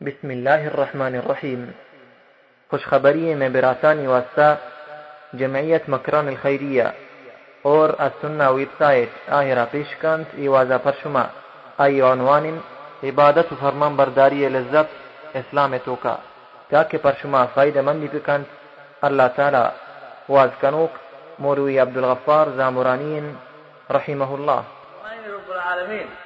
بسم الله الرحمن الرحیم خوشخبری میں براسانی واسطہ جمعیت مکران الخیریہ. اور السنہ ویب سائٹ آہرہ پیشکند ایوازہ پر شما آی عنوان عبادت و فرمان برداری لذت اسلام توکا. تاکہ پر شما فائدہ مندی بکند اللہ تعالی واز کنوک موروی عبدالغفار زامرانین رحمه الله. رب العالمين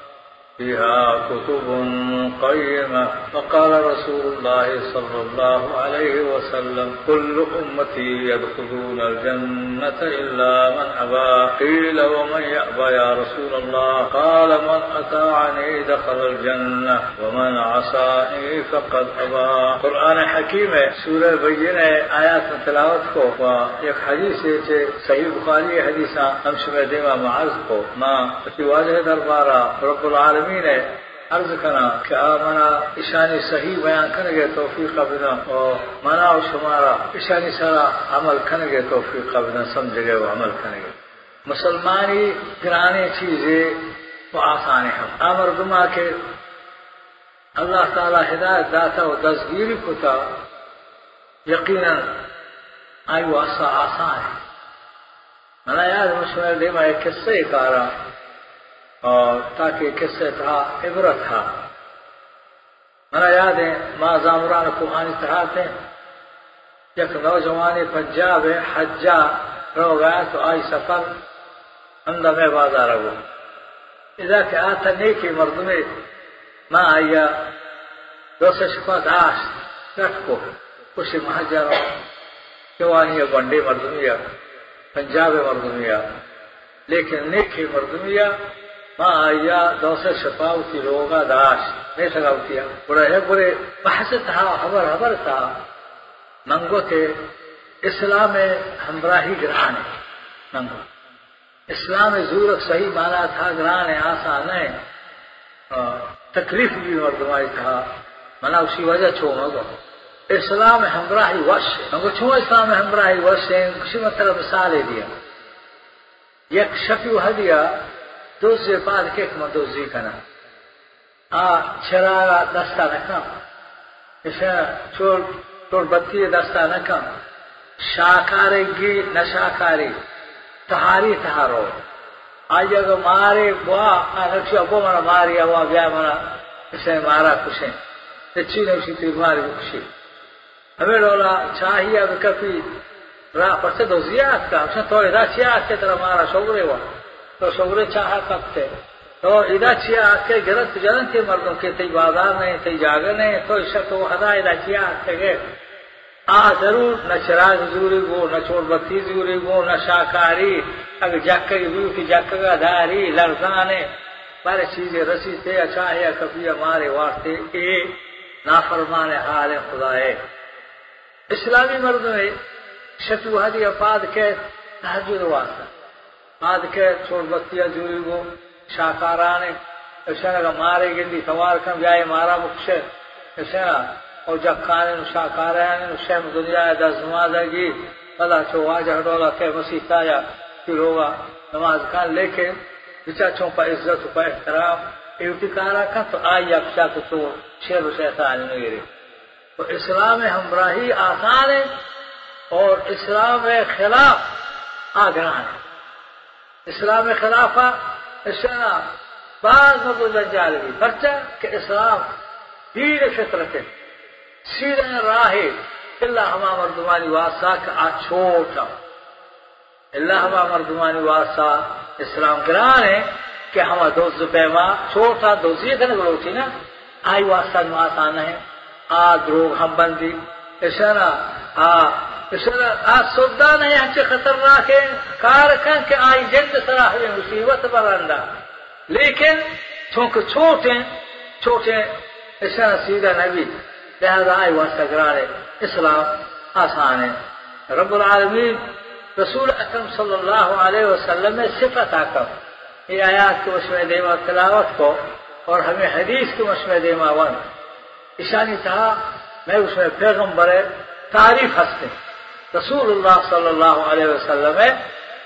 فيها كتب قيمة. فقال رسول الله صلى الله عليه وسلم كل أمتي يدخلون الجنة إلا من أبى. قيل ومن يأبى يا رسول الله؟ قال من أتاعني دخل الجنة ومن عصاني فقد أبى. قرآن حكيم سورة بينة آيات تلاوت کو ایک حدیث ہے کہ صحیح بخاری حدیثہ ہم دیما معرض کو. ما رب العالمین نے عرض کرنا کہ آپ منا اشانی صحیح بیان کرنے گے توفیق کا بنا اور منا اور شمارا اشانی سارا عمل کرنے گے توفیق کا بنا سمجھ گئے، وہ عمل کرنے گے مسلمانی گرانے چیزیں وہ آسان ہے امر دما کے اللہ تعالی ہدایت داتا و دستگیری کو تھا یقیناً آئی وہ آسان ہے منا یاد مشورہ دے میں ایک قصے کارا اور تاکہ کس سے تھا عبرت تھا۔ میرا یاد ہے، ماں زامران کو آنی تھے۔ یک نوجوان پنجاب حجا رو گیا تو آئی سفر اندر میں بازار رہو اذا کہ آتا نیکی مردمے ماں آیا دو سے آش رکھ کو۔ خوشی مہجر جوانی بنڈی مردمیا پنجاب مردمیا لیکن نیکی مردمیا ماں آیا دو سے شفاوتی لوگا داش، نہیں سگاوتیا بڑا ہے برے۔ بحث تھا، خبر خبر تھا۔ منگو تھے۔ اسلام ہمراہی گرہان ہے۔ منگو اسلام زور صحیح مانا تھا گرہان ہے، آسان ہے۔ تکلیف بھی مردمائی تھا۔ منا اسی وجہ چھو مگو اسلام ہمراہی وش ہے۔ منگو چھو اسلام ہمراہی وش ہے؟ کسی مطلب مثال دیا۔ یک شفیو ہدیا دوزی بعد که کما دوزی کنم. آ چرا را دستا نکم؟ مثلا چور چور بتی دستا نکم. شاکارگی نشاکاری. تهاری تهارو آج اگر مارے بوا نقشی ابو منا ماری ابو بیا منا اس نے مارا خوش ہے سچی نوشی تھی ماری خوشی ہمیں ڈولا چاہیے کبھی راہ پر سے دو زیاد کا ہم سے تھوڑے راہ سیاست طرح مارا شوگرے ہوا تو شوگرے چاہا کرتے تو ادا چیا کے گرت جنن کے مردوں کے تی بازار نہیں تی جاگر نہیں، تو اس تو ہدا ادا چیا کے گئے۔ آ ضرور نہ چراغ ضروری گو، نہ چور بتی ضروری گو، نہ شاکاری۔ اگر جک بھی کی جک کا داری لرزانے۔ بارے چیزیں رسی تھے اچھا ہے، کبھی ہمارے واسطے اے نافرمان حال خدا ہے۔ اسلامی مرد میں شتو ہدی افاد کے تحجد واسطہ۔ آد کے چھوڑ بتیا جوری گو شاکارانے اسے لگا مارے گندی، سوار کم جائے مارا مکشے اسے اور جب کھانے نو شاکارانے نو شیم دنیا ہے دس نماز ہے گی پلا چھو واجہ ڈولا کہ مسیح تایا پھر ہوگا نماز کھان لے کے بچا چھو پا عزت پا احترام ایوٹی کارا کھا تو آئی اپشا تو تو شیر و شیطان نگیرے تو اسلام ہمراہی آسان ہے اور اسلام خلاف آگران ہے اسلام خلافہ، اسلام، بعض نبو جنجال بھی پرچہ کہ اسلام دین فطرت ہے۔ سیدھے راہ اللہ ہما مردمانی واسا کا آ چھوٹا اللہ ہما مردمانی واسا اسلام گران ہے کہ ہما دوست پیما چھوٹا دوسری کا نگل ہوتی نا۔ آئی واسطہ نو آسان ہے۔ آ دروگ ہم بندی۔ اسے نا آ آج سودا نہیں ہنچے خطرناک ہے کار کن آئی جند سراہ مصیبت برندہ لیکن چونکہ چھوٹے چھوٹے اسے سیدھا نبی، لہذا آئی واسطہ اسلام آسان ہے۔ رب العالمین رسول اکرم صلی اللہ علیہ وسلم میں صفت آکم۔ یہ آیات کے مشمع دیما تلاوت کو اور ہمیں حدیث کے مشمع دیما ون اشانی تھا، میں اس میں پیغمبر تعریف ہنستے رسول الله صلى الله عليه وسلم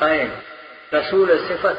قائم رسول صفة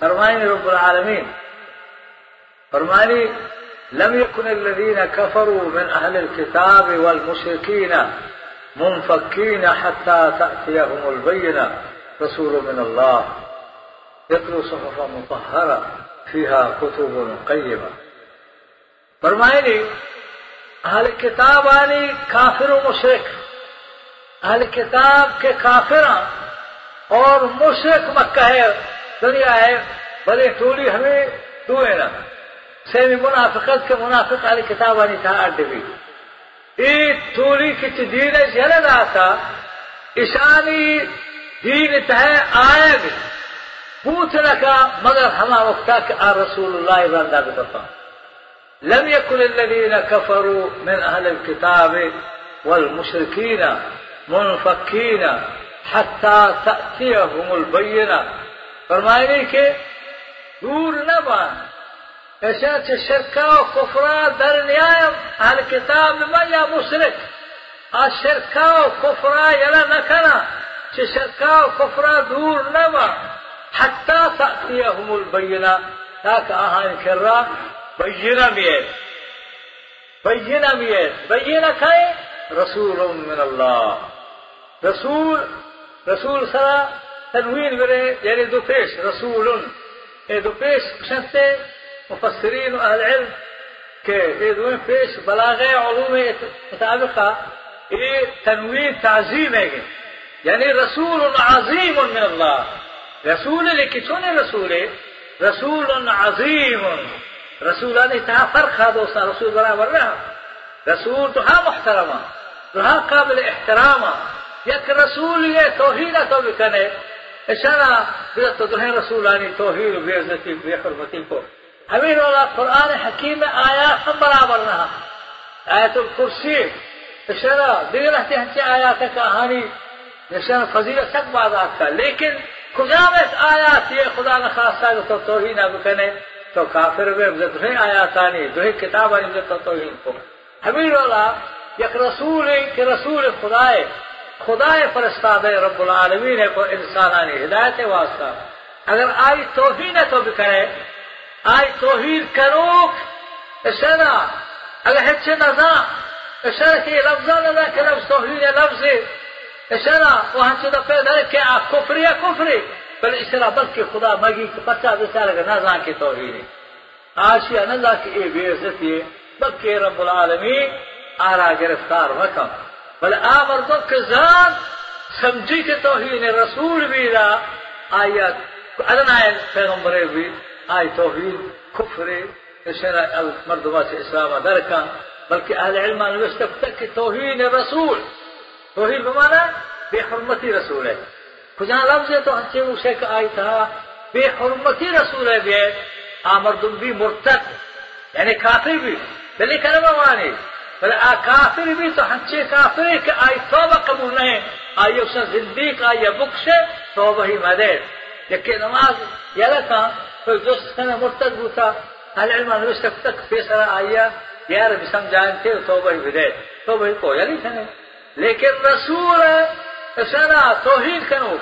فرماني رب العالمين فرماني لم يكن الذين كفروا من أهل الكتاب والمشركين منفكين حتى تأتيهم البينة رسول من الله يتلو صحفا مطهرة فيها كتب قيمة فرماني اہل کتاب آنی کافر و مشرق اہل کتاب کے کافر اور مشرق مکہ ہے، دنیا ہے بڑے ٹولی ہمیں دوئے نا سیمی منافقت کے منافق اہل کتاب آنی تھا اڈے بھی۔ ایک ٹولی کی دین جل رہا تھا اشانی دین تہ آئے بھی۔ پوچھ رکھا مگر ہما وقتا کہ آ رسول اللہ ابراندہ بھی لم يكن الذين كفروا من أهل الكتاب والمشركين منفكين حتى تأتيهم البينة. فرمائني كي دور نبا اشات الشركة وكفراء در نهاية أهل الكتاب ما يا مشرك؟ الشركة وكفراء يلا نكنا الشركة وكفراء دور نبا حتى تأتيهم البينة. تاك أهل كرة بينا ميت. بينا ميت. بينا كاي؟ رسول من الله. رسول رسول صلى تنوين بره. يعني دو پیش. رسول اي دو پیش شنطة مفسرين أهل علم كي اي دو پیش بلاغه علوم مطابقه اي تنوين تعظيم يعني رسول عظيم من الله رسول لكتون رسول؟ رسول عظيم رسول نے تہا فرق ہے دوستا رسول برابر رہا رسول تو ہاں محترمہ تو قابل احترام یک رسول یہ توحید تو بکنے اشارہ بذات تو دہیں رسولانی توحید بے عزتی بے حرمتی کو ہمیں رولا قرآن میں آیا ہم برابر رہا آیت الکرسی. اشارہ دیگر رہتے ہیں آیات کہانی اشارہ فضیلت تک بعد آتا. لیکن خدا میں خدا نخواستہ تو توحید نہ تو کافر میں دہیں آیات آنی دہیں کتاب آنی تو توحید کو۔ ہمیں رولا یک رسول کہ رسول خدا ہے خدا فرستاد رب العالمین کوئی انسانانی ہدایت واسطہ۔ اگر آئی توہین تو بھی کرے آئی توہین کرو اشنا اگر ہچے نظا اشنا کہ لفظ نظا کہ لفظ توہین لفظ اشنا وہاں چودہ پیدا ہے کہ کفری یا کفری پہلے إسرا بس کے خدا مگی کہ پچاس سال کا نہ زان کے آشیا آج یہ اللہ کی اے بے عزتی بک کے رب العالمین آرا گرفتار وکم بل آمر تو کہ زان سمجھی کہ توحید رسول بھی دا آیت ادن آئے پیغمبر بھی آئی توحید کفر إسرا مردمہ سے إسلام درکا بلکہ اہل علم نوشتب تک توحید رسول. توحید بمانا بحرمتی حرمتی رسول ہے کجا لفظ ہے تو ہنسی اسے آئی تھا بے حرمتی رسول ہے بے آمردم بھی مرتد یعنی کافر بھی۔ بلی کرما مانے بلے آ کافر بھی تو ہنچے کافر ہے کہ آئی توبہ قبول نہیں آئی اسے زندیق آئی بخش توبہ ہی مدے لیکن نماز یہ لکھا تو جو سنہ مرتد بوتا هل علم أن يسلك تك في سنة آية يا رب سمجان تيو توبة بداية توبة قوية لي سنة لكن رسول سنا توحید کنو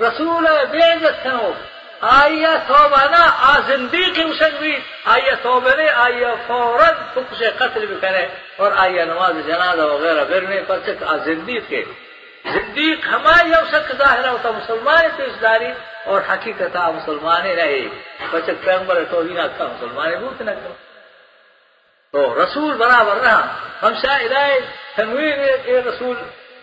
رسول بے عزت کنو آیا توبہ نہ، آ کی مشک بھی آیا توبہ نے آیا فوراً فکر سے قتل بھی کرے، اور آیا نماز جنازہ وغیرہ برنے پر چک آ زندگی کے۔ زندگی ہماری اوسط ظاہر ہوتا مسلمان پیش داری، اور حقیقت مسلمان رہے۔ بچت پیغمبر تو ہی نہ تھا مسلمان بوت نہ کرو۔ تو رسول برابر رہا۔ ہم شاہ شاید تنویر رسول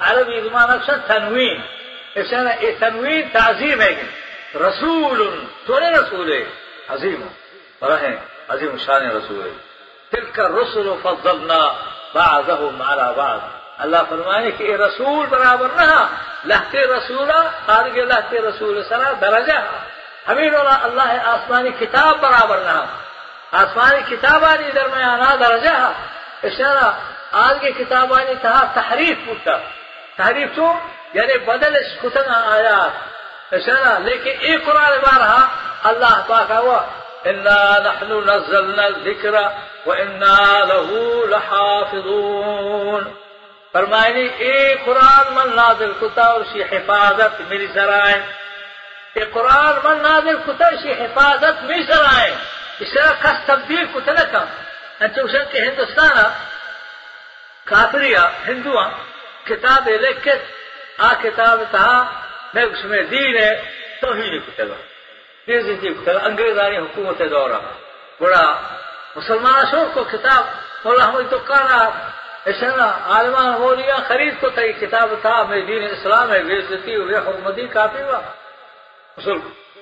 عربي زمان أكثر تنوين عشان التنوين تعظيم رسول تولي رسول عظيم ورحم عظيم شان رسول تلك الرسل فضلنا بعضهم على بعض. الله فرمائے کہ اے رسول برابر نہ لہتے رسول خارج لہتے رسول سرا درجہ ہمیں اللہ اللہ آسمانی کتاب برابر نہ آسمانی کتابانی درمیان درجہ اشارا آج کی کتابانی تھا تحریف پوتا تحریف تو؟ یعنی بدل اس کتن آیات. اشارا لیکن ایک قرآن بارہا اللہ پاکا ہوا انا نحن نزلنا الذکر وإنا له لحافظون. فرمائنی اے قرآن من نازل کتا اور شی حفاظت میری سرائیں اے قرآن من نازل کتا شی حفاظت میری سرائیں اس طرح کس تبدیل کتا نہ کم انچہ اسے کہ ہندوستان کافریا ہندوان کتاب لکھت آ کتاب تھا میں اس میں دین ہے توحید کتاب انگریزانی حکومت دورہ بڑا مسلمان شوق کو کتاب مولا ہمیں تو کانا ایسا عالمان مولیا خرید کو تھی کتاب تھا، میں دین اسلام ہے بےزتی ہوئے حکومتی کافی ہوا۔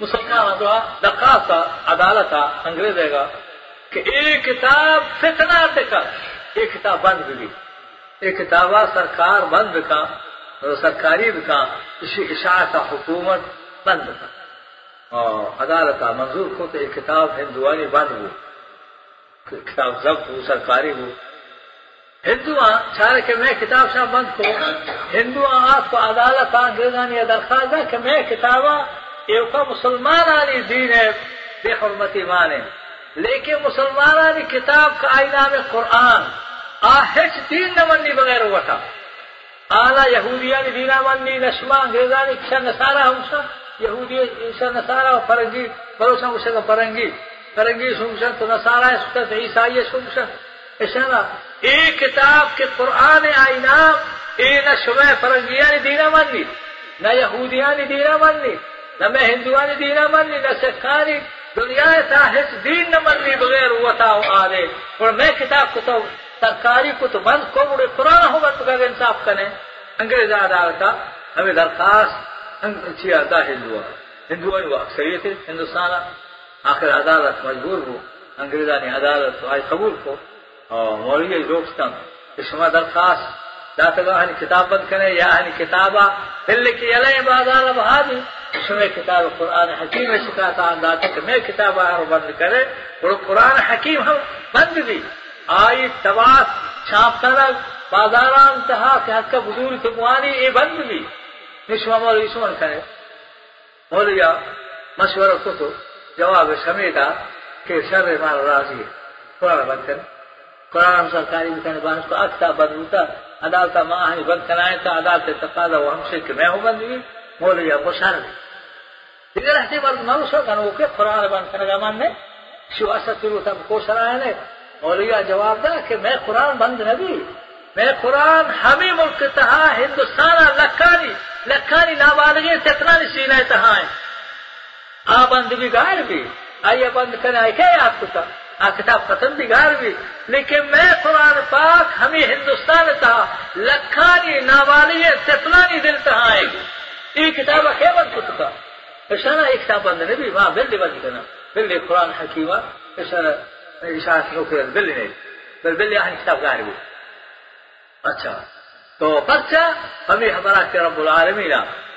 مسلمان دقا تھا عدالت تھا انگریز ہے گا، کہ ایک کتاب فتنا دکھا ایک کتاب بند بھی ایک کتاب سرکار بند کا سرکاری کا اسی اشاعت حکومت بند کا عدالت منظور کو تو ایک کتاب ہندوانی بند ہو کتاب ضبط ہو سرکاری ہو ہندو چار کہ میں کتاب شاہ بند کو ہندو آپ کو عدالت انگریزانی درخواست ہے کہ میں کتاب ایک مسلمان آنی دین ہے، بے حرمتی مانے۔ لیکن مسلمان آنی کتاب کا آئینہ میں قرآن آہچ دین نہ مننی بغیر ہوا تھا۔ آلہ یہودیانی دینا مننی نشما انگریزانی کشا نسارا ہم سا یہودی عیسا نسارا فرنگی بلوچا اسے کا فرنگی۔ فرنگی سنگشن تو نسارا سکت عیسائی سنگشن اشارہ ایک کتاب کے قرآن آئینام اے نہ شمع فرنگیانی دینا ماننی نہ یہودیانی دینا ماننی نہ میں ہندوان ہندوانی دینا ماننی نہ سکھانی دنیا تاحس دین نہ مننی بغیر ہوا تھا آدھے اور میں کتاب کو تو سرکاری کو تو بند کو بڑے قرآن ہو بند کا انصاف کریں انگریز عدالت ہمیں درخواست آتا ہندو ہندو وہ اکثریت ہندوستان آخر عدالت مجبور ہو، انگریزانی عدالت آج قبول کو اور مولوی روکستان شما درخواست داتا ہنی کتاب بند کرے یا ہنی کتابا دل کی علیہ بازار بہادی شما کتاب قرآن حکیم میں شکایتا انداتا کہ میں کتاب آر بند کرے اور قرآن حکیم ہم بند بھی۔ آئی تواس، چھاپ تلگ بازاران تہا، کہ حد کا بزرگ تموانی یہ بند بھی۔ نشما مولوی سمن کرے مولیا مشورہ کو تو جواب سمیتا کہ شر مارا راضی ہے۔ قرآن بند کرے قرآن ہم سرکاری بکنے بانس کو اکتا بند ہوتا۔ عدالتا ماں ہنی بند کرائے تا عدالت تقاضا وہ ہم سے کہ میں ہوں بند بھی مولیا بشار دیگر ہستے مرد مرو سو کنو کہ قرآن بند کرنے کا مان نے شو اسد تیرو تب کو سرائے نے مولیا جواب دا کہ میں قرآن بند نبی میں قرآن ہمیں ملک تہا، ہندوستان لکھانی لکھانی نابالغی سے اتنا نشینا تہا ہے۔ آ بند بھی۔ گائر بھی آئیے بند کرنے آئے کیا آپ کو تھا آ کتاب ختم بھی گائر بھی۔ لیکن میں قرآن پاک ہمیں ہندوستان تہا لکھانی نابالغی سے دل تہا آئے گی۔ یہ کتاب کیا بند کو تھا اشارہ ایک کتاب بند نہیں بھی۔ وہاں بل بند کرنا بل قرآن حکیمہ۔ اشارہ اشارہ نوکر بل نہیں۔ بل بل یہاں کتاب گائر بھی۔ اچھا۔ تو بچہ ہمیں ہمارا کہ رب العالمین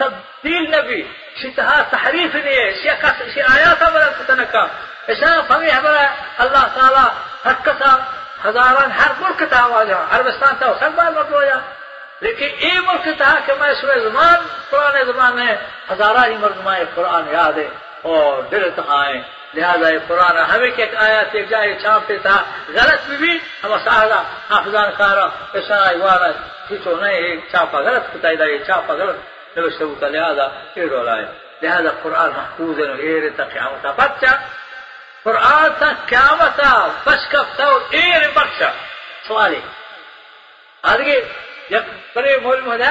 تبديل نبي شتها تحريف نية شيء كاس شيء آيات برا تتنكا إشان فميه برا الله تعالى هكتا هزاران هر ملك تاواجه عربستان تاو سنبال مدويا لیکن یہ ملک تھا کہ میں سورہ زمان، پرانے زمانے ہزارہ ہی مردمائے قرآن یاد ہے اور دل تہائیں لہذا یہ قرآن ہمیں کہ آیا تھے جائے چھاپتے تھا۔ غلط بھی بھی۔ ہم سہارا، حافظان کارا ایسا ایوانا کھیچو نہیں، یہ چھاپا غلط کتا دا یہ چھاپا غلط۔ نوشتے ہوتا لہذا یہ رولا ہے لہذا قرآن محفوظ ہے ایر تا قیامتا بچہ قرآن تا قیامتا بشکفتا ایر بخشا سوالی آدھگی یک بڑے مول مجھا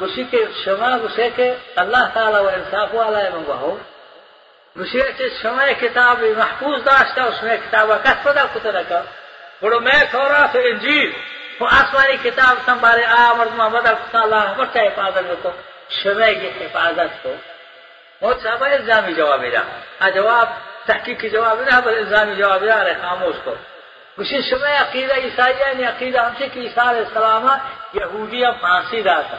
گوشی که شما گوشه که الله تعالی و انصاف والا من بهو گوشی که شما کتاب محفوظ داشته و شما کتاب کس پدا کتو نکا برو میں تورات و انجیل و آسمانی کتاب سنبھالے آ مرد محمد اللہ بڑا حفاظت کو شما کی حفاظت کو. بہت صاحب الزامی جواب دیا۔ جواب تحقیق کی جواب دیا بس الزامی جواب دیا رہے خاموش کو۔ اسی سمے عقیدہ عیسائیہ نے عقیدہ ہم سے کہ عیسیٰ علیہ السلام یہودیہ پھانسی دا تھا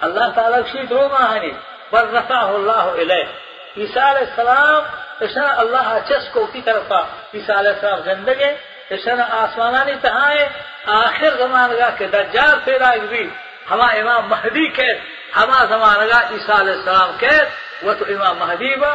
اللہ تعالیٰ کی دو ماہنی بل رفع اللہ علیہ عیسیٰ علیہ السلام اشنا اللہ چس کو کی طرف عیسیٰ علیہ السلام زندگی اشنا آسمانانی تہائے آخر زمان گا کہ دجال پیدا بھی ہما امام مہدی کے ہما زمان گا عیسیٰ علیہ السلام کے وہ تو امام مہدی با۔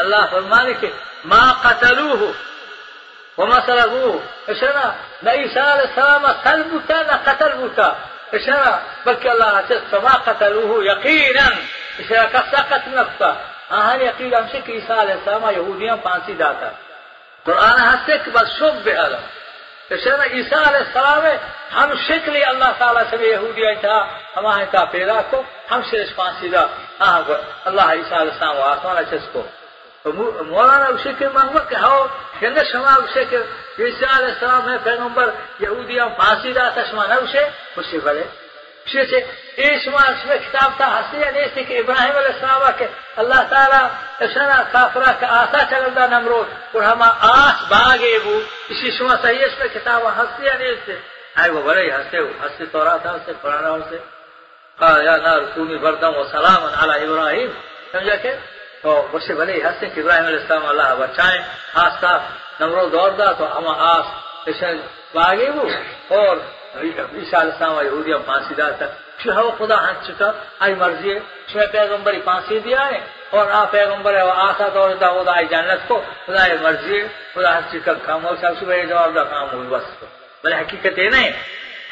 الله فرمانك ما قتلوه وما سلبوه. اشنا لا يسال السلام سلبك لا قتلبك اشنا بلك الله جسد ما قتلوه يقينا اشرا كسقت نفسه أهل يقين امشك يسال السلام يهوديا فانسي داتا قرآن هستك بس شب بألم اشنا عیسیٰ علیہ السلام ہم شکلی اللہ تعالیٰ سے یہودیاں تھا ہمارے تا پیدا کو ہم سے پانسی دا اللہ عیسیٰ علیہ السلام و آسمان چس کو مولانا اسے کے مانگو کہ ہاؤ کہ شما اسے کہ عیسیٰ علیہ السلام ہے پیغمبر یہودیاں پھانسی دا تھا شما نہ اسے اسے بڑے اسے سے اے شما اس میں کتاب تھا ہستی یا نہیں تھی کہ ابراہیم علیہ السلام کہ اللہ تعالیٰ اشنا کافرہ کا آسا چل دا نمرود اور ہما آس باغے بو اسی شما صحیح اس میں کتاب ہستی یا نہیں تھی آئے وہ بڑے ہستے ہو، ہستی تورا تھا اسے پرانا اسے قال یا نار کونی بردم و سلام علی ابراہیم۔ سمجھا کہ تو اس بھلے ہنستے کہ ابراہیم علیہ السلام اللہ بچائیں آس کا نمرو دور دا تو ہم آس اشن باغی وہ اور عیسیٰ علیہ السلام یہودیہ پھانسی دا تھا پھر ہوا خدا ہنس چکا، آئی مرضی ہے۔ چھوئے پیغمبری پھانسی دیا ہے اور آ پیغمبر ہے آسا دور دا خدا آئی جنت کو۔ خدا یہ مرضی ہے۔ خدا ہنس چکا کام ہو صاحب صبح جواب دا کام ہوئی بس تو۔ بھلے حقیقت یہ نہیں۔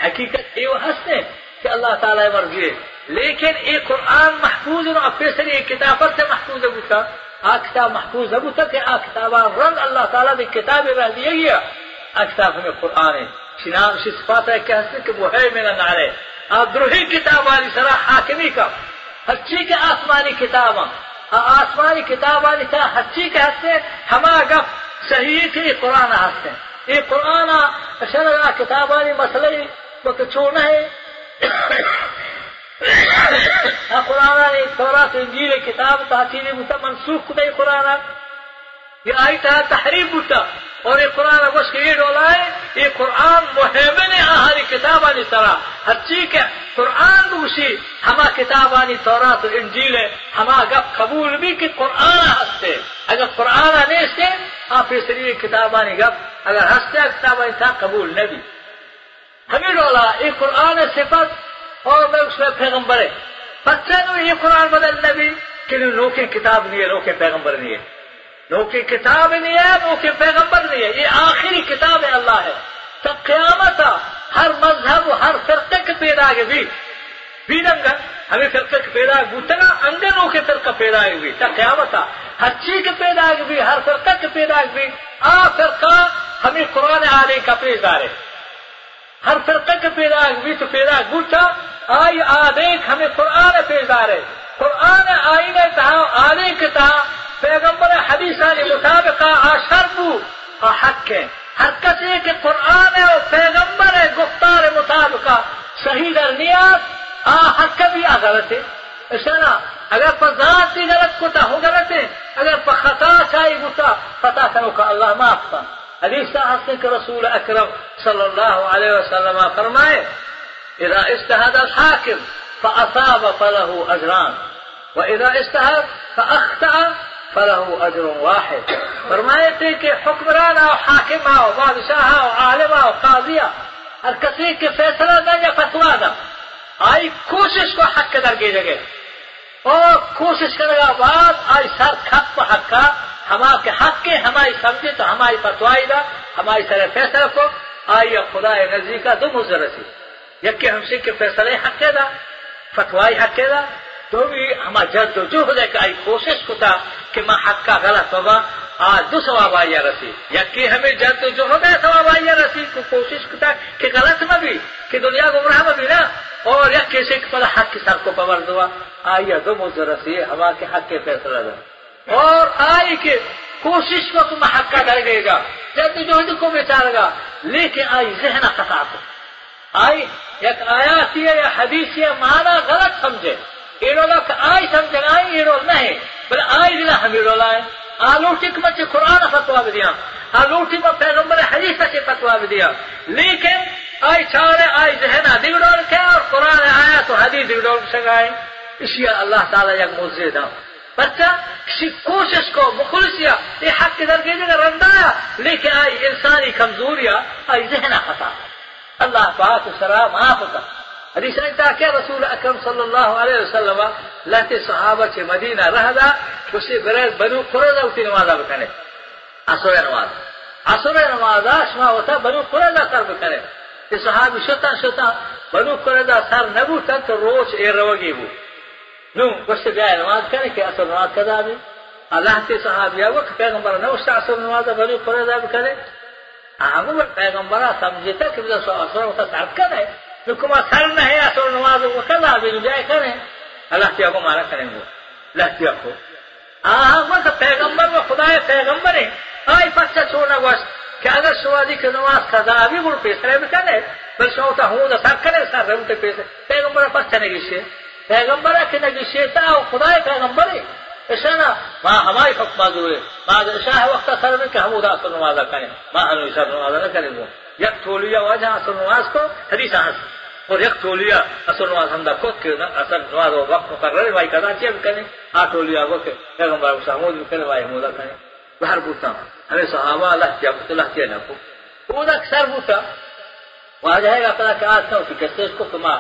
حقیقت یہ وہ ہنستے کہ اللہ تعالیٰ مرضی ہے۔ لیکن ایک قرآن محفوظ اور اپنے سے ایک کتابت سے محفوظ ابو تھا آ کتاب محفوظ ابو تھا کہ آ کتاب رنگ اللہ تعالیٰ نے کتاب رہ دیا گیا آ کتاب میں قرآن ہے۔ شنام سے صفات ہے کہ ہنستے کہ وہ ہے میرا نعرے دروہی کتاب والی سرا حاکمی کا ہچی کے آسمانی کتاب ہاں۔ آسمانی کتاب والی تھا ہچی کے ہنستے ہمارا گپ صحیح تھی قرآن ہنستے یہ قرآن شرح کتاب والی مسئلہ وہ چھوڑنا ہے قرآن نے تورات، انجیل کتاب تحصیل بوتا منسوخ کتا قرآن یہ آئی تھا تحریف بوتا اور یہ قرآن بس کے یہ ڈولا ہے یہ قرآن محمن آہاری کتاب آنی طرح۔ ہر چیز ہے قرآن دوسی ہما کتاب آنی تورات انجیل ہے، ہما گپ قبول بھی کہ قرآن ہستے۔ اگر قرآن آنے سے، آپ اس لیے کتاب آنی گپ۔ اگر ہستے کتاب آنی تھا، قبول نبی۔ ہمیں ڈولا، یہ قرآن صفت، اور میں اس میں پیغمبر ہے۔ بچہ نو یہ قرآن بدل نبی، کہ لوگ کتاب نہیں ہے لوگ پیغمبر نہیں ہے۔ لوگ کی کتاب نہیں ہے لوگ کے پیغمبر نہیں ہے۔ یہ آخری کتاب ہے اللہ ہے۔ تب قیامت ہر مذہب ہر فرقے کے پیدا کے بھی بھی ننگا، ہمیں فرقے کے پیدا گوتنا انگنوں کے فرقہ پیدا بھی تب قیامت ہر چیز کے پیدا بھی ہر فرقہ کے پیدا بھی آ فرقہ ہمیں قرآن آنے کا پیش ہے۔ ہر فرقے کے پیدا بھی تو پیدا گوٹا آئی آدیک ہمیں قرآن پیدار ہے۔ قرآن آئینے کہا آنے کے کہا پیغمبر حدیث علی مطابق آشر بو. حق ہے. ہر کسی کے قرآن ہے اور پیغمبر ہے گفتار مطابق صحیح در نیاز؟ آ حق بھی آ غلط ہے. ایسا نا؟ اگر پر ذات بھی غلط کوتا ہو غلط ہے اگر پر خطا چاہی گتا پتا کرو کہ اللہ معاف کا حدیث حسن کے رسول اکرم صلی اللہ علیہ وسلم فرمائے إذا اجتهد الحاكم فأصاب فله أجران وإذا اجتهد فأخطأ فله أجر واحد۔ فرمائے تھے کہ حکمران آؤ، حاکم آؤ، بادشاہ آؤ، عالم آؤ، قاضی آؤ۔ ہر کسی کے فیصلہ نہ یا فتوا نہ آئی کوشش کو حق کے درگے جگہ اور کوشش کرنے کا بعد آئی سر کھپ حق کا۔ ہما کے حق کے، ہماری سمجھے تو ہماری فتوائی دا، ہماری سر فیصلہ کو۔ آئی خدا نزدیک کا دو مزر سی یکی ہم سے کہ فیصلے حق دا فتوائی حق دا۔ تو بھی ہما جد و جہد ہے کہ کوشش کتا کہ میں حق کا غلط ہوگا آج دو ثواب آئیا رسی یکی ہمیں جد و جہد ہے ثواب آئیا رسی کو کوشش کتا کہ غلط نہ بھی کہ دنیا گمراہ میں بھی نا اور یک کیسے کہ حق کی سر کو پور دوا آئیا دو رسی ہوا کے حق کے فیصلہ دا اور آئی کہ کوشش کو تم حق کا در گئے گا. جد و جہد کو بیچار گا. لیکن آئی ذہن خطا کو آئی، یک آیات یا حدیث یا معنی غلط سمجھے ایرولا کہ آئی سمجھن آئی ایرول نہیں بل آئی دلا ہم ایرولا ہے آلوٹی قرآن فتوا بدیا آلوٹی میں پیغمبر حدیث سے فتوا بدیا لیکن آئی چارے آئی ذہنا دگڑول کے اور قرآن آیا تو حدیث دگڑول سگائے اسی اللہ تعالیٰ یک موزے دا بچہ کسی کوشش کو مخلصیا یہ حق کے در جگہ رندایا، لیکن آئی انسانی کمزوریا آئی ذہنا خطا۔ اللہ پاک سرا معاف ہوتا۔ رسالة كي رسول أكرم صلى الله عليه وسلم لاتي صحابة مدينة رهدا وشي بريد بنو قريظة وتي نمازا بكنه عصر نماز. عصر نماز شما وتا بنو قريظة سر بكنه تي صحابي شتا شتا بنو قريظة سر نبو تن روش اي روغي بو. نو وشي بيا نماز كنه كي عصر نماز كذا بي الله تي صحابي وقت پیغمبر نو شتا عصر نماز بنو قريظة بكنه اهم پیغمبر سمجھتا کہ بدا عصر وتا تعرف كنه تو کما سر نہ ہے، اصل نماز وہ کلا بھی جائے کریں۔ اللہ کیا کو مارا کریں گے اللہ کیا کو ہاں وہ تو پیغمبر، وہ خدا پیغمبر ہے۔ آئی پچا چھوڑنا گوشت، کہ اگر شوادی کی نماز قضا بھی وہ پیسے بھی کرے بل شوتا ہوں تو سر کرے، سر رہتے پیسے پیغمبر پچا نگیشے پیغمبر کے نگیشے تا خدا پیغمبر ہے۔ اشانا ماں ہماری حکم بازو ہے ماں شاہ وقت سر میں کہ ہم ادا اصل نماز کریں۔ ماں ہم سر نماز نہ کریں گے یک تولیا وجہ اصل نماز کو، حدیث ہنس اور یک تولیا اصل نماز ہم دا کو کہ اصل نماز وقت مقرر بھائی کدا چیز کریں آ تولیا کو کہ پیغمبر کو محمود کرے بھائی محمود کریں باہر بوتا ہمیں صحابہ اللہ کیا بوتا، اللہ کیا نہ کو. وہ اکثر بوتا. وہاں جائے گا پتا کہ آج کا کیسے اس کو تما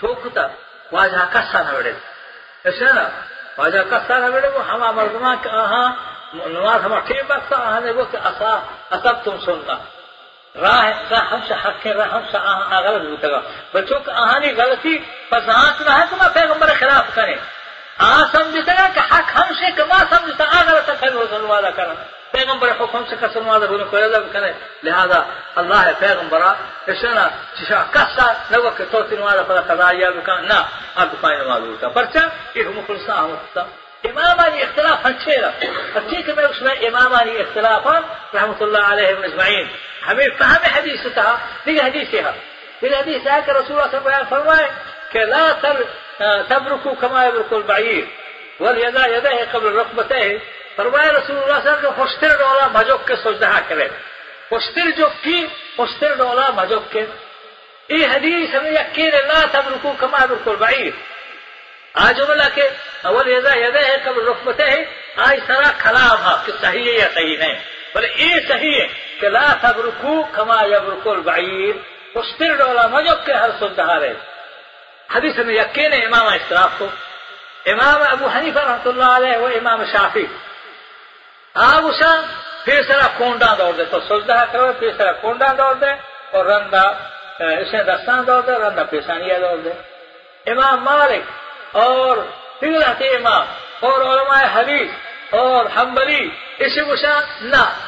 ٹھوکتا وہاں جہاں کسا نہ بڑے ایسا نا وہاں جہاں کسا نہ بڑے وہ ہما مردما کہ ہاں نماز ہما ٹھیک بکتا ہاں نے وہ کہ اصا، اصب تم سننا. راہ راہ ہم سے حق ہے ہم سے غلط ہوتا گا بچوں کا آہانی غلطی آنچ نہ ہے تو میں پیغمبر خلاف کریں آ سمجھتا گا کہ حق ہم سے کما سمجھتا آ غلط ہے وہ سنوادا کرنا پیغمبر حکم سے کسر نوادا بولے کوئی اللہ کرے۔ لہذا اللہ ہے پیغمبر اس نا چشا کسا کہ تو نوادا پر قضا یا بکان نہ نماز ہوتا۔ پرچا یہ مخلصا ہوتا امامانی اختلاف اچھے رہا ٹھیک میں اس میں امامانی اختلاف رحمۃ اللہ علیہ اجمعین۔ ہمیں فہم حدیث تھا دیگر حدیث ہے دیگر حدیث ہے کہ رسول اللہ صلی اللہ فرمائے کہ لا تر تبرکو کما یبرکو البعیر، والیدا یدہ قبل رکبتہ فرمائے رسول اللہ صلی اللہ علیہ وسلم، خوشتر ڈولا بھجوک کے سجدہ کرے۔ خوشتر جو کی؟ خوشتر ڈولا بھجوک کے۔ یہ حدیث ہمیں یقین لا تبرکو کما یبرکو البعیر۔ آج بولا کہ اول یدا یدا ہے قبل رکبتہ ہے آج سرا کلام ہے، کہ صحیح ہے یا صحیح نہیں۔ بولے یہ صحیح ہے۔ لا تبرکو کما یبرکو البعیر خوشتر ڈولا بھجوک کے ہر سجدہ رہے۔ حدیث میں یقین ہے امام اشراف کو۔ امام ابو حنیفہ رحمۃ اللہ علیہ وہ امام شافی آپ اسا پھر سرا کونڈا دوڑ دے۔ تو سجدہ کرو، پھر سرا کونڈا دوڑ دے۔ اور رندا اسے دستان دوڑ دے رندا پیشانیہ دوڑ دے۔ امام مالک اور پھر رہتے امام اور علماء حدیث اور حنبلی اسی وشا نہ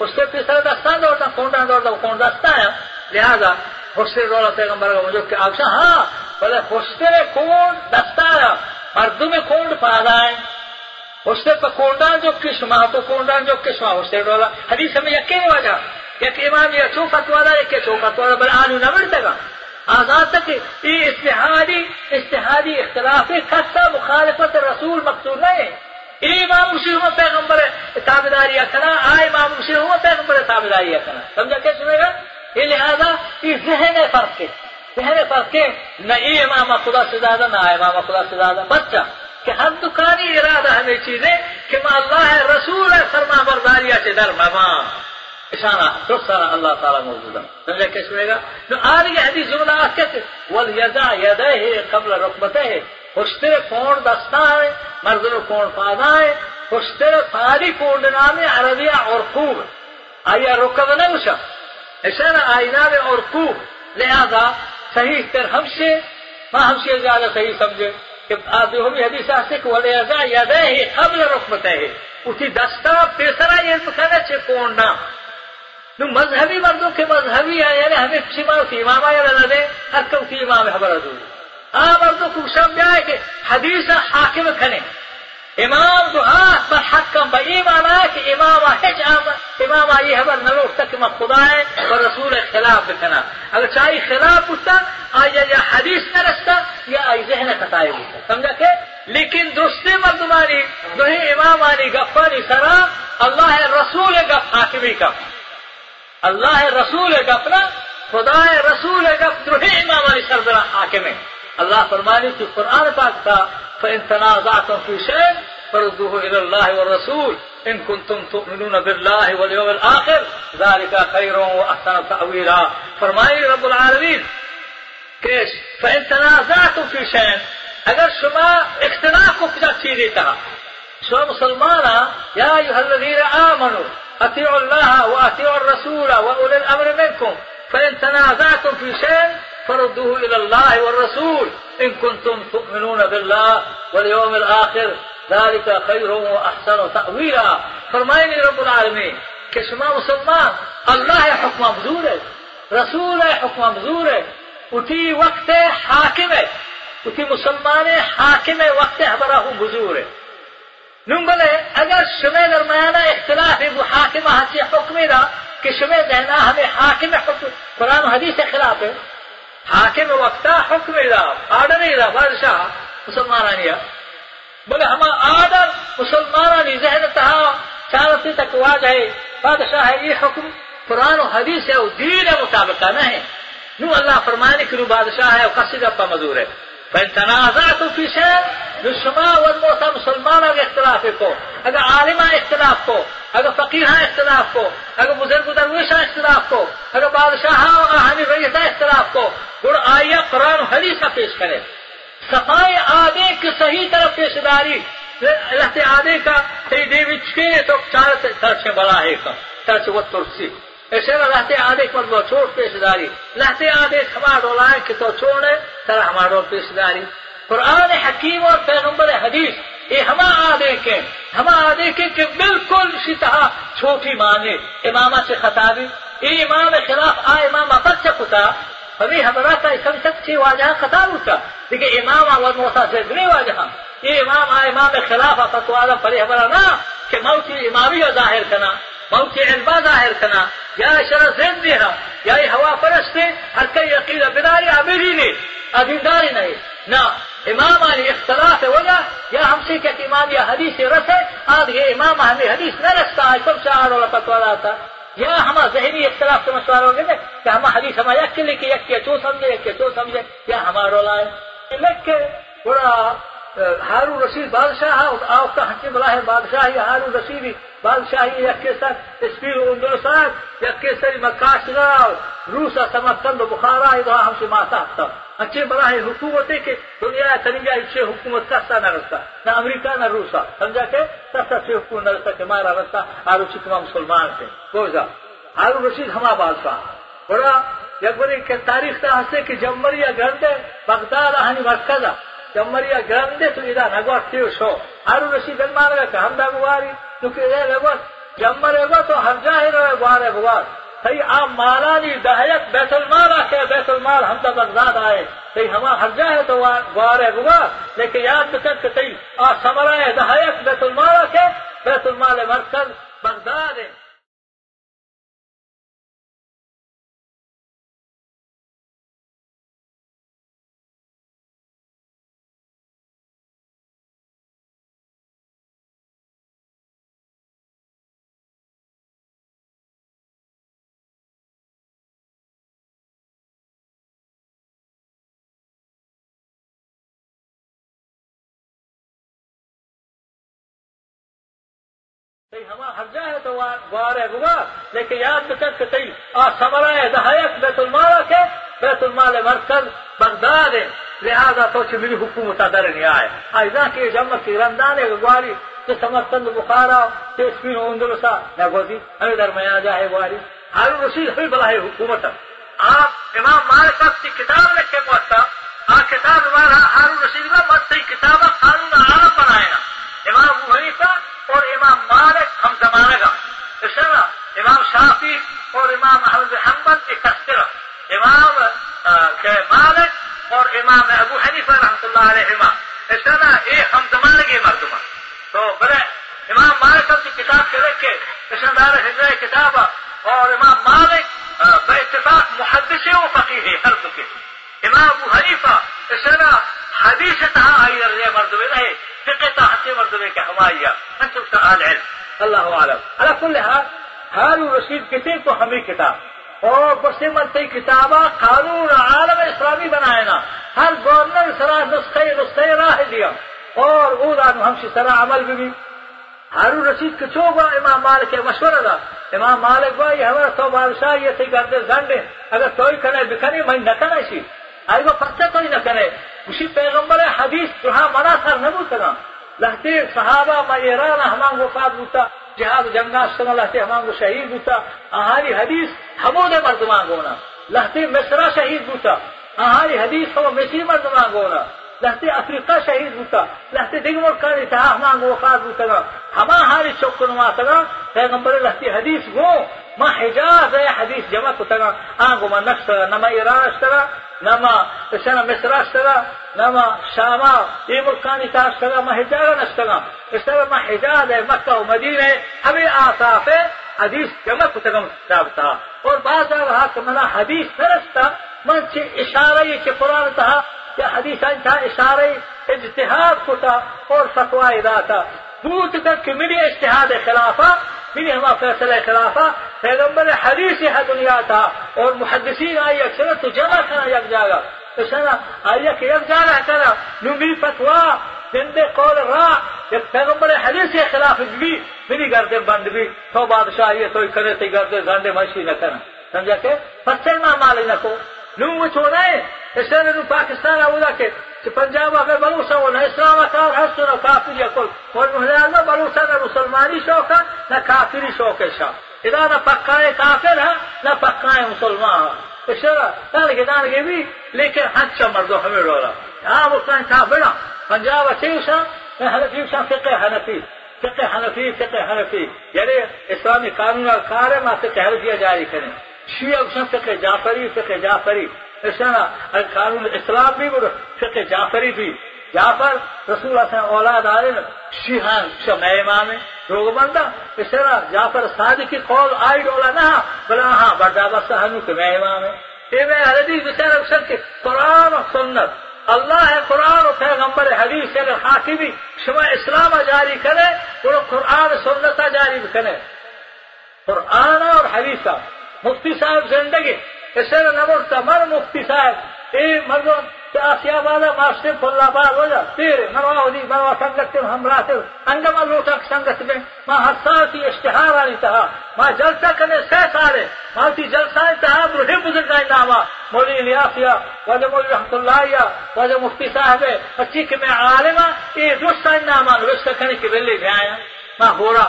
kond dastan hai na hostel pe sara dastan dorda konda dorda kond dastan hai لہذا hostel dola peygambara go jokke avsar ha بلے خوشتے کون دستارا مردم کونڈ پادائیں خوشتے پا کونڈان جو کشما تو کونڈان جو کشما خوشتے ڈولا حدیث ہمیں یکی وجہ یک امام یا چو فتوا دا یک چو فتوا دا بل آنو نمرتا گا آزاد تک یہ استحادی استحادی اختلاف کسا مخالفت رسول مقصود نہیں ہے۔ یہ امام مشیر ہوا پیغمبر تابداری اکنا آئے امام مشیر ہوا پیغمبر تابداری اکنا سمجھا کیا سنے گا؟ یہ لہذا یہ ذہن فرق ہے۔ ذہن فرق ہے، نہ یہ امام خدا سے زیادہ، نہ آئے امام خدا سے زیادہ۔ بچہ، کہ ہر دکانی، ارادہ ہمیں چیزیں کہ میں اللہ ہے، رسول ہے فرما برداریا سے در مہمان اشارہ تو سارا اللہ تعالیٰ موجود ہے۔ سمجھا کیا سنے گا؟ تو آ رہی حدیث جملہ کہتے ولیدا یدہ ہے قبل رکبت ہے خوشتے کون دستا ہے مرد کون پادا ہے۔ خوشتے ساری کون نام عربیہ اور خوب آیا رکب نہ اچھا اشارہ آئینہ میں اور خوب لہذا صحیح تر ہم سے ماں ہم سے زیادہ صحیح سمجھے کہ آپ جو حدیث آتے کہ ولیدا یدہ ہے قبل رکبت ہے اسی دستا پیسرا یہ بکھانا چھے کون نام۔ نو مذہبی مردوں کے مذہبی ہے یعنی ہمیں کسی ماں کی امام آیا نہ دے ہر کم کی امام خبر دوں آ مردوں کو سمجھا کہ حدیث حاکم کھنے۔ امام جو ہاتھ پر حق کم بھائی مانا کہ امام ہج امام یہ خبر نہ لوٹ تک میں خدا ہے اور رسول خلاف بکھنا اگر چاہے خلاف پوچھتا آیا یا حدیث نہ رستا یا آئی ذہن کتائے ہوتا۔ سمجھا کہ؟ لیکن دوسرے مردمانی جو ہے امام آنی گفانی سرا، اللہ رسول گف حاکمی کا۔ اللہ رسول گپنا خدا رسول گپ جو ہے امام علی سردرا حاکم ہے۔ الله فرماني في القرآن فاكتا فإن تنازعتم في شيء فردوه إلى الله والرسول إن كنتم تؤمنون بالله واليوم الآخر ذلك خير وأحسن تأويلا. فرماني رب العالمين كيش؟ فإن تنازعتم في شيء. أجل شما اختناقوا في تأثيري شو مسلمانا يا أيها الذين آمنوا أطيعوا الله وأطيعوا الرسول وأولي الأمر منكم فإن تنازعتم في شيء فردوه إلى الله والرسول. إن كنتم تؤمنون بالله واليوم الآخر ذلك خير وأحسن تأويلا. فرمائني رب العالمين كشما مسلمان الله حكم مزورة رسول حكم مزورة وفي وقت حاكمة وفي مسلمان حاكمة وقت أبراه مزورة نمبلة أجل شمي درميانا اختلافي بحاكمة حكمنا حكمي را كشمي دهنا همي حاكمة حكمة قرآن حديث خلافه. حاکم وقتا حکم دا آڈر دا بادشاہ مسلمانانیا بولے ہم آڈر مسلمانانی ذہن تہا چارتی تک واجہ ہے۔ بادشاہ ہے، یہ حکم قرآن و حدیث ہے، وہ دین مطابقہ نہ ہے نو اللہ فرمانے کہ نو بادشاہ ہے، وہ قصد اپا مزور ہے۔ فإن تنازعتم في شيء للشما والموتى مسلمان اگر اختلاف کو، اگر عالمہ اختلاف کو، اگر فقیہ اختلاف کو، اگر بزرگ درویشہ اختلاف کو، اگر بادشاہ اور حامی ریسہ اختلاف کو گر آئیہ قرآن حدیث کا پیش کرے۔ صفائی آدھے کی صحیح طرف پیشداری لہت آدھے کا صحیح دیوی چھے تو چار طرف بڑا ہے کا طرف وہ ترسی ایسے لہتے آدھے پر وہ چھوڑ پیشداری لہتے آدھے ہمارا ڈولائے کہ تو چھوڑے سر ہمارا پیشداری قرآن حکیم اور پیغمبر حدیث یہ ہما آدھے کے، ہما آدھے کے کہ بالکل اسی طرح چھوٹی مانے امامہ سے خطابی یہ امام خلاف، آ امام پر سے کتا ابھی ہمارا کا سب سچی واجہ خطاب ہوتا۔ امام آواز موسا سے گرے واجہ۔ یہ امام آ امام خلاف آتا، تو آدم پڑے ہمارا نا، کہ موتی امامی ظاہر کرنا موتی علما ظاہر کرنا یا شرح زین دینا یا یہ ہوا پرست ہر کئی عقیدہ بداری عبیدی نہیں عبیداری نہیں۔ نہ امام علی اختلاف وجہ، یا ہم سے کہ امام یا حدیث رس ہے آج یہ امام ہمیں حدیث نہ رستا ہے سب سے والا تھا یا ہما ذہنی اختلاف سے مشورہ ہو گئے کہ ہم حدیث ہما یک کے لکھے یک کے چو سمجھے، یک کے چو سمجھے، یا ہمارا رولا ہے لکھ کے بڑا ہارو رشید بادشاہ آپ کا حکیم بلا ہے بادشاہ ہارو رشید بادشاہی یکے سر اسپیر اندرسان یکے سر مکاش راو روسا سمکند بخارا ادھا ہم سے ماتا تھا۔ اچھے براہ حکومت ہے کہ دنیا تنجا اچھے حکومت سستا نہ رستا نہ امریکہ نہ روسا سمجھا کہ سستا سے حکومت نہ رستا کہ مارا رستا آرو چکما مسلمان تھے۔ گوزا ہارو رشید ہما بادشاہ بڑا یک بڑی تاریخ تا ہستے کہ جمہوریہ گرندے بغداد مرکزہ tu ida nagwa tiyo haru rashi dan managa ka hamda tu ke ida nagwa جمهورية go to har jahi rohe buware buwar صحیح آپ مالانی دہیت بیت المال آکے، بیت المال ہم تو بغداد آئے۔ صحیح ہما ہر جائے تو وار ہے گوا لیکن یاد بکر کہ صحیح آ سمرائے دہیت بیت المال آکے، بیت المال مرکز بغداد ہے۔ بیت المال کے بیت المال مرکز بغداد ہے۔ لہذا تو چھ میری حکومت در نہیں آئے ایزا کہ جمع کی رمضان ہے گواری کہ سمرقند بخارا کہ اسپین اندرسا نہ گوزی، ہمیں درمیان جائے گواری ہارون رشید ہوئی بلا ہے حکومت آپ امام مالک صاحب کی کتاب لکھے پہنچتا آ کتاب ہمارا ہارون رشید میں مت کتاب قانون عالم بنائے امام ابو حنیفہ اور امام مالک ہم زمانے کا اس طرح امام شافی اور امام احمد حمد کی تذکرہ امام کے مالک اور امام ابو حنیفہ رحمۃ اللہ علیہ اس طرح ایک ہم زمانے کے مردمہ تو بڑے امام مالک کی کتاب کے رکھے اس دار ہجر کتاب اور امام مالک بے اتفاق محدث و فقیر ہر کے۔ امام ابو حنیفہ، اس طرح حدیث تہا آئی مردمے رہے فقه حتى مرتبه كحماية انت سؤال علم الله اعلم۔ على كل حال هارون رشید کسی کو ہمیں کتاب۔ اور بس مرتے کتابہ قانون عالم اسلامی بنائے نا۔ ہر گورنر سرا نسخے نسخے راہ دیا اور وہ دانو ہم سرا عمل بھی۔ ہارون رشید کے چو گا امام مالک مشورہ دا۔ امام مالک بھائی، ہمارا تو بادشاہ یہ تھی گردے زنڈے اگر توئی کنے بکنے میں نہ کنے سی ايوا پرچا کوئی نہ کرے اسی پیغمبر حدیث جو ہاں منا سر نہ بوتگا لہتے صحابہ مایران ہمان کو فاد بوتا. جہاد جنگاش سنا لہتے ہمان کو شہید بوتا. اہاری حدیث ہمو دے مردمان گونا. لہتے مصرہ شہید بوتا. اہاری حدیث ہمو مصری مردمان گونا. لحظة افریقا شهید بوتا. لحظة دیگه مرکانی تا همان وفات بوتا. هما حالی چوک نما تا پیغمبر لحظة حدیث گو ما حجاز حدیث جمع کو تا آنگو ما نقش نما ایرانش تا نما سنا مصر اشترا نما شاما یہ ملکانی تا اشترا ما حجاز نشترا اشترا ما حجاز ہے مکہ و مدینہ ہمیں آصاف ہے حدیث جمع کتنا کتاب اور بعض رہا کہ منا حدیث فرستا من چھ اشارہ یہ کہ قرآن تھا کہ حدیث تھا اشارہ اجتہاد کتا اور فتوہ ادا تھا بوت تک کہ میری اجتہاد خلافہ میری ہما فیصلہ خلافہ پیغمبر حدیث ہے دنیا تھا اور محدثین آئی اکثر تو جمع کرنا یک جاگا تو سنا آئی کہ یک جاگا کرا نمی فتوا زندے قول را یک پیغمبر حدیث کے خلاف بھی، میری گردے بند بھی، تو بادشاہ یہ تو کرے تی گردے زنڈے مشی نہ کرنا سمجھا کہ؟ پچھل نہ مالے نہ کو۔ نو تو نہیں اس نے پاکستان آولا کہ پنجابا به بلوسا و نه اسلام کار هر سره کافر یا کل و مهلال ما بلوسا نه مسلمانی شوکا نه کافری شوکه شا. إذا نه پکای کافر ها نه پکای مسلمان ها. چرا دانگی دانگی بی لیکن حد چا مردو همه رولا ها. مسلمان کافر ها پنجابا چیوشا هنفیوشا فقه هنفی فقه حنفی فقه حنفی یعنی يعني اسلامی قانون اور کار ہے ماتے کہہ دیا جاری کریں شیعہ اسن فقہ جعفری فقہ جعفری اسنا قانون اسلام بھی بڑا فقہ جعفری بھی جعفر رسول اللہ صلی اولاد آئے شیحان شمع امام روگ بندہ، اس طرح جعفر صادق کی قول آئی ڈولا نہ ہاں، بلا ہاں بردابہ سہنو کہ میں امام ہے یہ میں حدیث بچار اکثر کہ قرآن و سنت۔ اللہ ہے قرآن و پیغمبر، حدیث اگر حاکمی۔ شما اسلام جاری کرے تو قرآن سنت جاری کرے۔ قرآن اور حدیث۔ مفتی صاحب زندگی۔ اسے نمرتا مر مفتی صاحب۔ اے مردم آسیا بالا ماسٹر فلا بار ہو جا تیرے مروا دی مروا سنگت ہمراہ سے انگم لوٹا سنگت میں، ماں ہر کی اشتہار والی تھا ماں جلسہ کرنے سے سارے ماں تی جلسہ تھا بڑھے بزرگ کا نامہ مولی الیاسیا وجہ مولی رحمت اللہ یا وجہ مفتی صاحب اچھی کہ میں عالمہ، یہ دوست نامہ رشتہ کرنے کے ویلے بھی آیا۔ ماں ہو رہا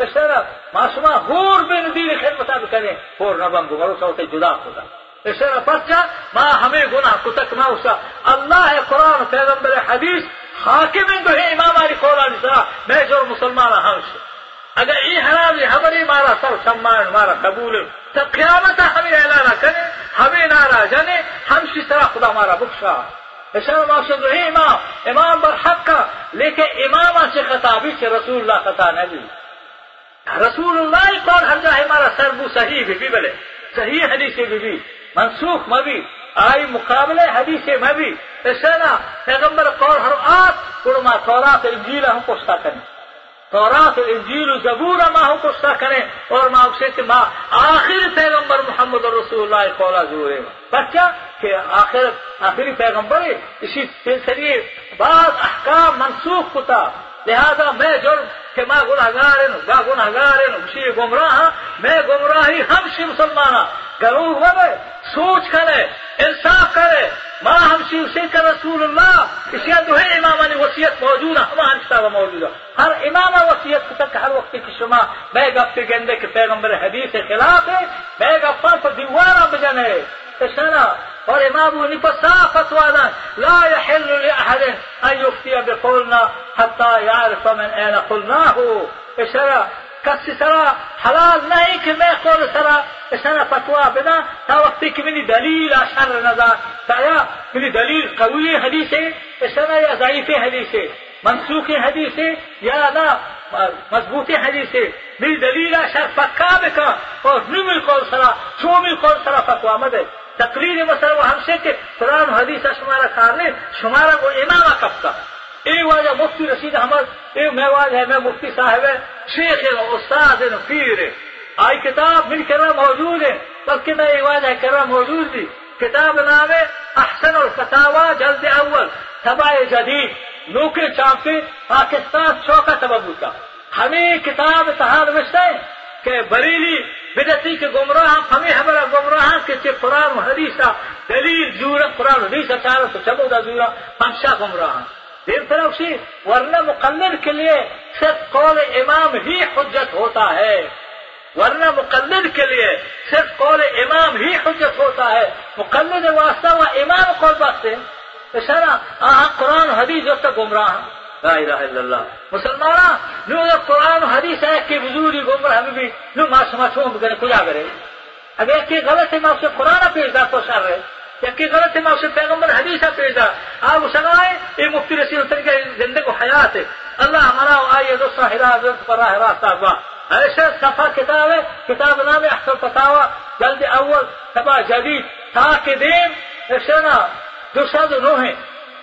اشترى ما شما هور بين دين خدمتا بکنه هور نبم گمارو سوت جدا خدا۔ اشترى پتجا ما ہمیں گناہ کتک نوسا اللہ قرآن پیغمبر حدیث حاکم اندو هی امام علی صلاح میں میجور مسلمان همشه اگر این حرامی حبری مارا سر سمان مارا قبول تو قیامت ہمیں اعلان کریں ہمیں نہ ناراض جانے ہم سی طرح خدا ہمارا بخشا۔ اشار معصوم رہی امام امام بر حق کا لیکن امام سے خطابی سے رسول اللہ خطا نبی رسول اللہ کون ہر جائے ہمارا سربو صحیح بھی, بھی بلے صحیح حدیث بھی بھی منسوخ مبی آئی مقابلے حدیث مبی اس طرح پیغمبر قول ہر آت قرما تورات انجیل ہم پوچھتا کریں۔ تورات و انجیل و زبور ما ہو کشتا کریں اور ماں اسے کہ ماں آخر پیغمبر محمد رسول اللہ قولا زورے بچہ کہ آخر، آخری پیغمبر اسی سلسلے بعض احکام منسوخ کتا۔ لہذا میں جرم کہ میں گناہگار ہوں گا گناہگار ہوں، اسی گمراہ ہاں۔ میں گمراہی ہم سی مسلمان گروہ ہوئے سوچ کرے، انصاف کرے۔ ما هم همشي وشيك رسول الله. اشياء دوهي اماماني وصية موجودة. ما هم همشتا موجودة. هر امام وصية کتن هر وقت که شما بیگ افتی گنده که پیغمبر حديث خلافه بیگ افتان پر دیوارا بجنه تشنا اور امام ابن صاف فتوانا لا يحل لأحد أن يفتي بقولنا حتى يعرف من أين قلناه. اشنا کسی سرا حلال نہیں کہ میں خود سرا. اشنا فتوا بنا تا وقتی که منی دلیل اشر نظر تا یا منی دلیل قوی حدیث ہے اشارہ یا ضعیف حدیث ہے، منسوخ حدیث ہے یا نا مضبوط حدیث ہے۔ میری دلیل اشار پکا بکا اور نمی قول سرا چومی قول سرا فتوا مدے تقریر مثلا وہ ہم سے کہ قرآن حدیث شمارا کار نے شمارا کو امام کب کا۔ اے واجہ مفتی رشید احمد، اے میں واجہ ہے، میں مفتی صاحب ہے، شیخ ہے، استاد ہے پیر ہے۔ آئی کتاب من کرا موجود ہے، بلکہ میں یہ واجہ کرا موجود تھی کتاب نام ہے احسن الفتاوا جلد اول، تباہ جدید نوکر چاپے پاکستان چوکا سبب کا ہمیں کتاب اتحاد وشتا ہے کہ بریلی بدتی کے گمراہ ہمیں ہمارا گمراہ کے قرآن حدیثہ دلیل جورا قرآن حدیثہ چارہ تو چبو دا جورا ہمشا گمراہ دیر طرف سے ورنہ مقلد کے لیے صرف قول امام ہی حجت ہوتا ہے۔ ورنہ مقلد کے لیے صرف قول امام ہی حجت ہوتا ہے۔ مقلد واسطہ و امام قول باستے اشارہ آہاں قرآن حدیث جو تک گمراہ لا الہ الا اللہ۔ مسلمان نو اگر قرآن حدیث ہے کہ بزوری گمراہ ہمیں بھی نو ما شما چھوم بگنے کجا کرے۔ اگر کہ غلط ہے ما اسے قرآن پیش دا تو شر رہے کہ غلط ہے ما اسے پیغمبر حدیث پیش دا آپ سنائے یہ مفتی رسول طریقہ زندگی کو حیات ہے۔ اللہ ہمارا آئیے دو ساحرہ حضرت پر راہ راستہ ہوا ایسے صفحہ کتاب ہے، کتاب نام احسن فتاوہ جلد اول صفحہ جدید تاکہ دین ایسے نا دو سد نو ہیں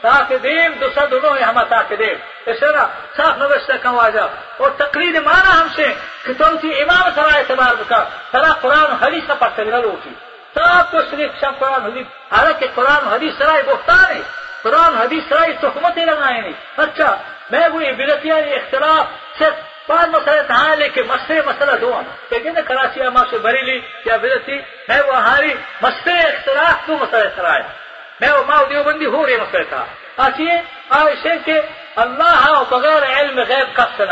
تاکہ دیم دو سد نو ہیں ہما تاکہ دیم ایسے نا صاف نوشتہ کم واجہ اور تقریر مانا ہم سے کہ تو تھی امام سرا اعتبار بکا سرا قرآن حدیث پر تغیر ہوتی سب کو صرف شب قرآن حدیث، حالانکہ قرآن حدیث سرائے بختار ہے۔ قرآن حدیث سرائے تحمتیں لگائے نہیں۔ اچھا میں وہ بدتیاں اختلاف صرف پانچ مسئلے تھا لے کے مسئلے مسئلہ دو کہتے لیکن کراچی اما سے بریلی یا بدتی میں وہ ہاری مسئلے اختلاف تو مسئلے سرائے میں وہ ماں دیوبندی ہو رہی مسئلہ تھا۔ آسیے آئے کہ اللہ ہاں، بغیر علم غیب کب سے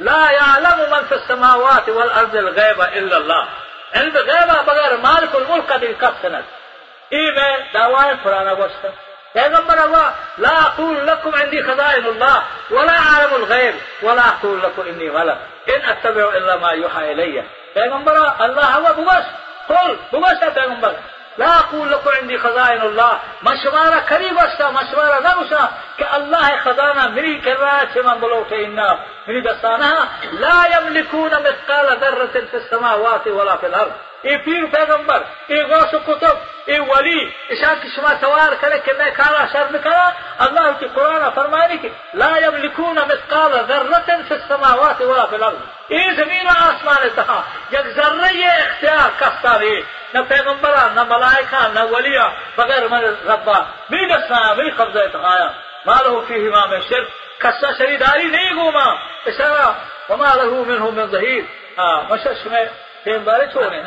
لا يعلم من في السماوات والارض الغيب الا الله علم غیب بغیر مالک الملک کا دل کب سے نظر ای میں دعوائے پرانا گوشت پیغمبر الله لا أقول لكم عندي خزائن الله ولا أعلم الغيب ولا أقول لكم إني غلط. إن أتبع إلا ما يوحى إلي. پیغمبر الله هو ببس قل ببس يا پیغمبر. لا أقول لكم عندي خزائن الله. مشوارة قریب مشوارة نبسا كالله خزانه مني کر رہا ہے چھ من بلوٹ اینا میری دستانہ لا يملكون مثقال ذرة في السماوات ولا في الأرض. اے پیر پیغمبر اے غوث کتب اے ولی اشان کی شما سوار کرے کہ میں کارا شر کرا اللہ کی قرآن فرمائے کہ لا یملکون مثقال ذرت فی السماوات ولا فی الأرض. اے زمین آسمان تہا یک ذرہ اختیار کستا رہے نہ پیغمبرہ نہ ملائکہ نہ ولیہ بغیر من ربا. میری دسنا میری قبضہ اتخایا مالہ فیہ امام شرک. کسا شریداری نہیں گوما اشارہ وما له منه من ظهير ہاں مشش میں تین بارے چھوڑے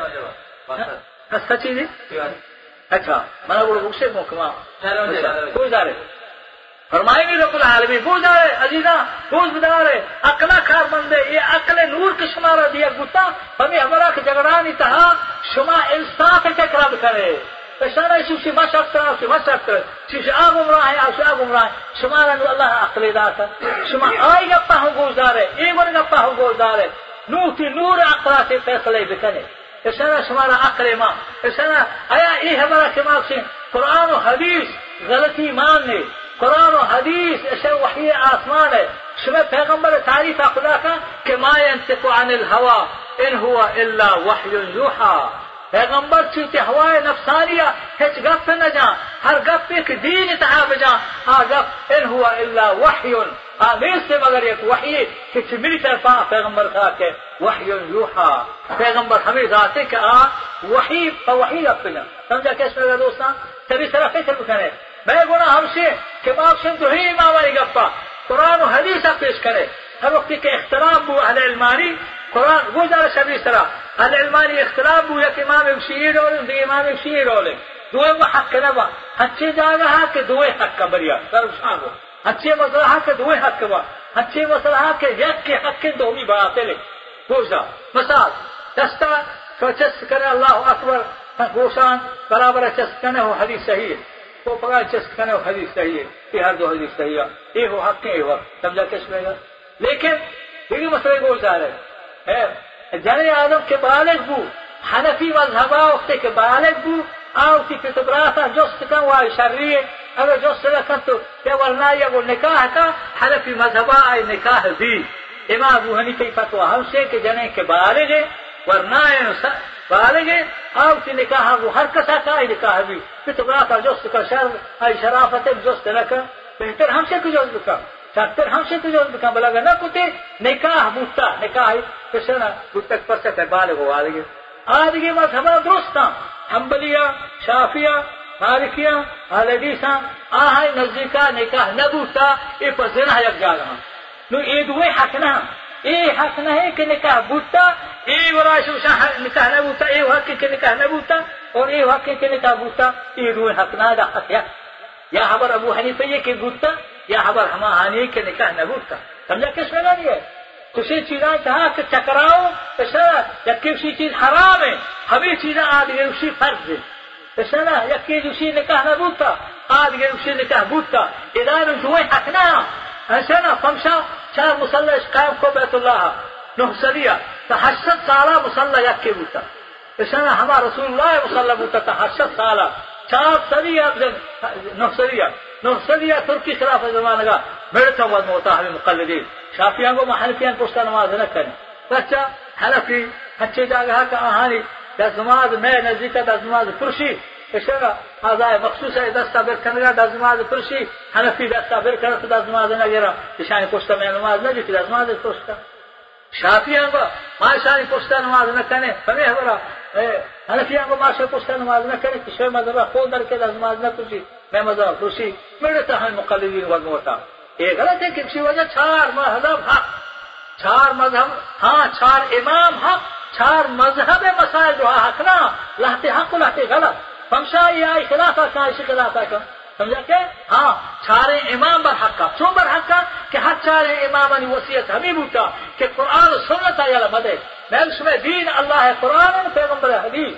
سچی جی؟ اچھا میں وہ اسے محکمہ کوئی دارے فرمائے نہیں رب العالمین بوجھ دارے عزیزہ بوجھ بدارے اکلا کار بندے یہ اکل نور کے شمارا دیا گتا۔ ہمیں ہمارا جگڑانی تہا شما انصاف کے کرب کرے۔ پشانا شوشی ما شرط کرا شما ما شرط کرا شوشی آ گمراہ ہے آشی آ گمراہ ہے۔ شما رنگ اللہ عقل داتا شما آئی گپا ہوں گوش دارے ایگون گپا ہوں گوش دارے نوتی نور عقلا سے فیصلے بکنے اشارہ شمارا عقل ماں اشارہ آیا یہ ہمارا کمال قرآن و حدیث غلطی مان نے قرآن و حدیث ایسے وحی آسمان ہے شما پیغمبر تعریف خدا کا کہ ما ينطق عن الهوى إن هو إلا وحی یوحى. پیغمبر چیتے ہوائے نفسانیہ ہچ گپ نہ جا ہر گپ ایک دین اتحا بجا گپ إن ہوا إلا وحی. آمیس مگر یک وحی کہ چمیلی طرف آ پیغمبر کا کہ وحی یوحا. پیغمبر ہمیں ذاتی کہ آ وحی پا وحی اپنا سمجھا کیسے لگا دوستا تبی طرف ایسے بکنے میں گنا ہم سے کہ باپ سن تو ہی امام علی گفا. قرآن و حدیثہ پیش کرے ہر وقتی کہ اختراب بو اہل علمانی قرآن وہ جارا شبی سرا اہل علمانی اختراب بو یک امام شیئی رولے دی امام شیئی رولے دوئے وہ حق نبا. ہچے جاگا ہاں کہ دوئے حق کا بریا سر اشان ہو ہچے مسئلہ کہ دوئے حق با ہچے مسئلہ کہ یک کے حق کے دومی باطل گوشا مثال دستا چس کرے اللہ اکبر گوشان برابر چس کرنے ہو حدیث صحیح ہے۔ تو پگا چس کرنے ہو حدیث صحیح ہے۔ یہ ہر دو حدیث صحیح ہے۔ یہ ہو حق کے وقت سمجھا کس میں گا لیکن یہ مسئلے گوش آ رہے جن آدم کے بالغ بو، حنفی مذہبا وقت کے بالغ بو آو کی فطبراسا جست کن وای شریع اگر جست لکن تو یا ورنا یا وہ نکاح کا حنفی مذہبا آئی نکاح دی امام ابو حنیفی فتوا ہم سے کہ جنے کے بالغ ورنا بالغ آو کی نکاح وہ ہر کسا کا آئی نکاح بھی فطبراسا جست کا شر آئی شرافت جست لکن بہتر ہم سے کو جست لکن شاکر ہم سے تو جو بکا بلا نہ کتے نکاح بوتا نکاح کسنا بوتک پر سے بالغ ہو آدگی آدگی مذہبہ درستا حنبلیہ شافیہ مالکیہ اہل آہائی نزدیکا نکاح نہ بوتا اے پر زنا یک جا رہا۔ نو اے دوے حق نہ اے حق نہ ہے کہ نکاح بوتا اے وراش نکاح نہ بوتا اے حق کہ نکاح نہ بوتا اور اے حق کہ نکاح بوتا اے دوے حق نہ دا حق یا خبر ابو حنیفہ یہ کہ بوتا یا خبر ہما ہانی کے نکاح نہ بوتا سمجھا کس میں نہیں ہے کسی چیزاں چاہا کہ چکراؤ اشارہ یا کسی چیز حرام ہے، ہمیں چیزاں آدھ اسی فرض ہے۔ فسنا يكي يشير نكاح نبوتا قاد يشير نكاح بوتا إذا نجوي حقنا أنسنا فمشا شار مصلى إشقام قبعة الله. نهسرية تحشت صالة مصلى يكي بوتا فسنا هما رسول الله مصلى بوتا تحشت صالة چار سری نفسریہ نفسریہ ترکی خلاف زمانہ کا میرتا ہوا ہوتا ہے مقلدین. شافیان کو محلفیان پوچھتا نماز نہ فسنا حلفي حتى جاء هكا أهاني دس نماز میں نزدیک دس نماز پرشی اشارہ آزائے مخصوص ہے دستا بیر کنگا دس نماز پرشی حنفی دستا بیر کرت دس نماز نہ گرا۔ اشانی پوچھتا میں نماز نہ جیتی دس نماز پوچھتا شافیان کو ماں اشانی پوچھتا نماز نہ کریں ہمیں ہمارا حنفیان کو ماں سے پوچھتا نماز نہ کریں کسی مذہبہ خود در کے دس نماز نہ پوچھی۔ میں مذہب خوشی میرے تہن مقلدین وزن ہوتا یہ غلط ہے کہ کسی وجہ چار مذہب حق۔ چار مذہب ہاں چار امام حق۔ چار مذہب مسائل جو حق نہ لہتے حق لہتے غلط. فمشا یہ آئی کا، اسی خلاف کا. سمجھا کہ؟ ہاں چار امام بر حق کا. چون بر حق کا؟ کہ ہر چار امام انی وصیت ہمیں بوتا کہ قرآن و سنت آیا مدے میں اس میں دین اللہ ہے، قرآن پیغمبر حدیث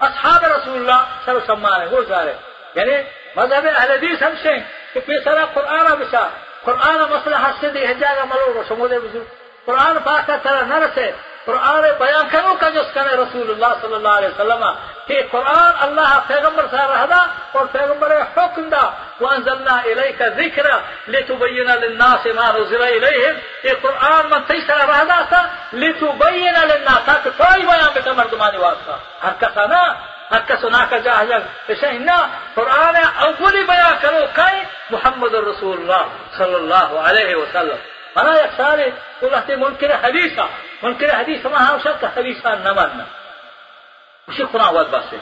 اصحاب رسول اللہ سب سمان ہے، وہ سارے یعنی مذہب اہل حدیث ہم سے کہ پیسرا قرآن بچا قرآن مسئلہ حد سے حجاگ ملو رو شمودے بزرگ. قرآن پاک کا طرح نہ رسے. قرآن بیان کرو کا جس کرے رسول اللہ صلی اللہ علیہ وسلم کہ قرآن اللہ پیغمبر سے رہدا اور پیغمبر حکم دا، وانزلنا الیک ذکر لتبین للناس ما نزل الیہم۔ یہ قرآن من تیسر رہدا تھا لتبین للناس، تاکہ کوئی بیان بتا مردمانی واسطہ ہر کسا نہ حق سنا کا جاہ جاہل نہ قرآن اولی بیان کرو کئی محمد رسول اللہ صلی اللہ علیہ وسلم۔ منا یک سارے تو رہتے منکر منکر حدیث ما هم شد که حدیث من نمانم اسی خونه باید بسه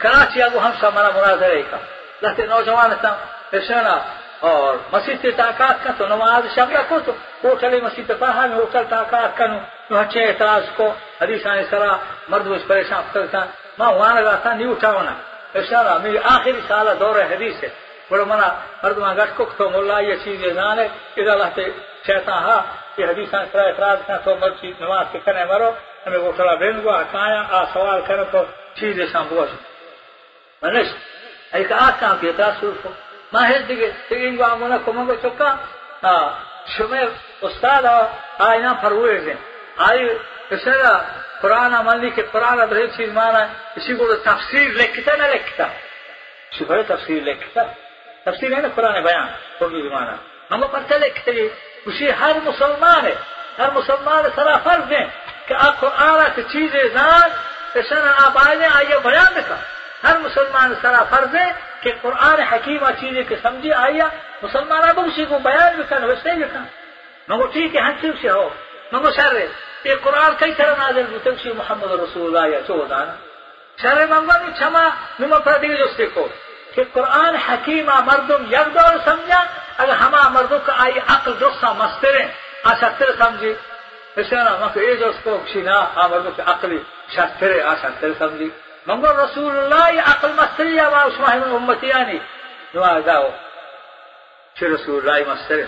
کراچی اگو ہم منا مناظرے کا لہتے نوجوان تھا پیشنا اور مسجد سے طاقت کا تو نماز شب رکھو تو ہوٹل مسجد پر ہم ہوٹل طاقت کنو نوچے اعتراض کو حدیث آنے سرا مرد اس پریشان کرتا ماں وہاں لگا تھا نہیں اٹھاونا پیشنا میری آخری سالہ دور حدیث ہے بڑو منا مرد ماں گٹ کو تو مولا یہ چیز جانے ادھر لہتے شیطان ہاں في حديث عن سلاة إفراد كان تو مرشي نماز كان أمرو أما يقول صلاة بينكو أكايا أسوال كان تو شيء دي سنبوش منش أي كأس كان في تاسوف ما هي دي تيجي نقول أمونا كم هو شكا آه شو مي أستاذ أو آي نام فروه جن آي كسرة قرآن مالي كي قرآن بره شيء ما أنا شيء بقول تفسير لكتا ما لكتا شو بره تفسير لكتا تفسير هنا لکھتے ہیں اسی ہر مسلمان ہے، ہر مسلمان سرا فرض ہے کہ آپ قرآن کی چیزیں زان سن آپ آئے آئیے بیان لکھا ہر مسلمان سرا فرض ہے کہ قرآن حکیمہ چیزیں کے سمجھی آئیا مسلمان اب اسی کو بیان لکھا ویسے لکھا مگو ٹھیک ہے ہنسی سے ہو۔ مگو شر یہ قرآن کئی طرح نازل ہوتے اسی محمد رسول اللہ یا چودہ شر منگو نہیں چھما نما پر دیگه جو کو کہ قرآن حکیمہ مردم یک دور سمجھا اگر ہما مردوں کا آئی عقل درستا مسترے آشتر سمجھی اشارہ مکو اے جو اس کو کشینا آ مردوں کی عقلی شترے آشتر سمجھی منگو رسول اللہ یہ عقل مستری یا ما اس ماہی من امتیانی نوا داو چھ رسول اللہ مسترے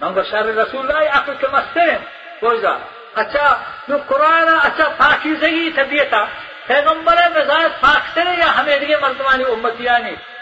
منگو شر رسول اللہ عقل کے مسترے بوجھا اچھا نو قرآن اچھا پاکیزگی طبیعتا پیغمبر مزاج پاکترے یا ہمیں دیگه مردمانی امتیانی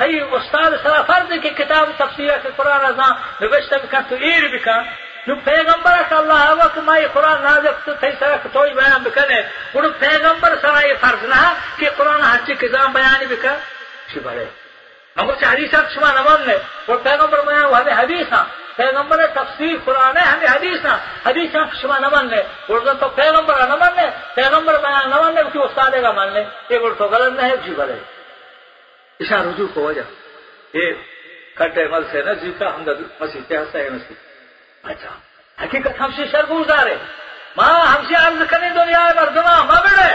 هي أستاذ سرا فرض كتاب تفسير القران ازا نبشت بكان تو اير بكان نو پیغمبر صلی اللہ وقت ما یہ قرآن نازل تو تھی سرا توئی بیان بکنے وہ پیغمبر سرا یہ فرض نہ کہ قرآن ہر چیز کے بیان بکن چی بڑے۔ ہم کو حدیثات شما نمان نے وہ پیغمبر بیان وہ ہمیں حدیث ہاں پیغمبر تفسیر قرآن ہے، ہمیں حدیث ہاں حدیث ہاں شما نمان نے وہ تو پیغمبر نمان نے پیغمبر بیان نمان نے کہ استاد کا مان لے یہ وہ تو غلط نہیں ہے جی بڑے۔ اشار رجوع کو وجہ۔ یہ کٹے مل سے نہ جیتا ہم مسیح کے ہستا ہے مسیح اچھا حقیقت ہم سے شر گزارے ماں، ہم سے عرض کرنے دنیا مردما ماں بڑے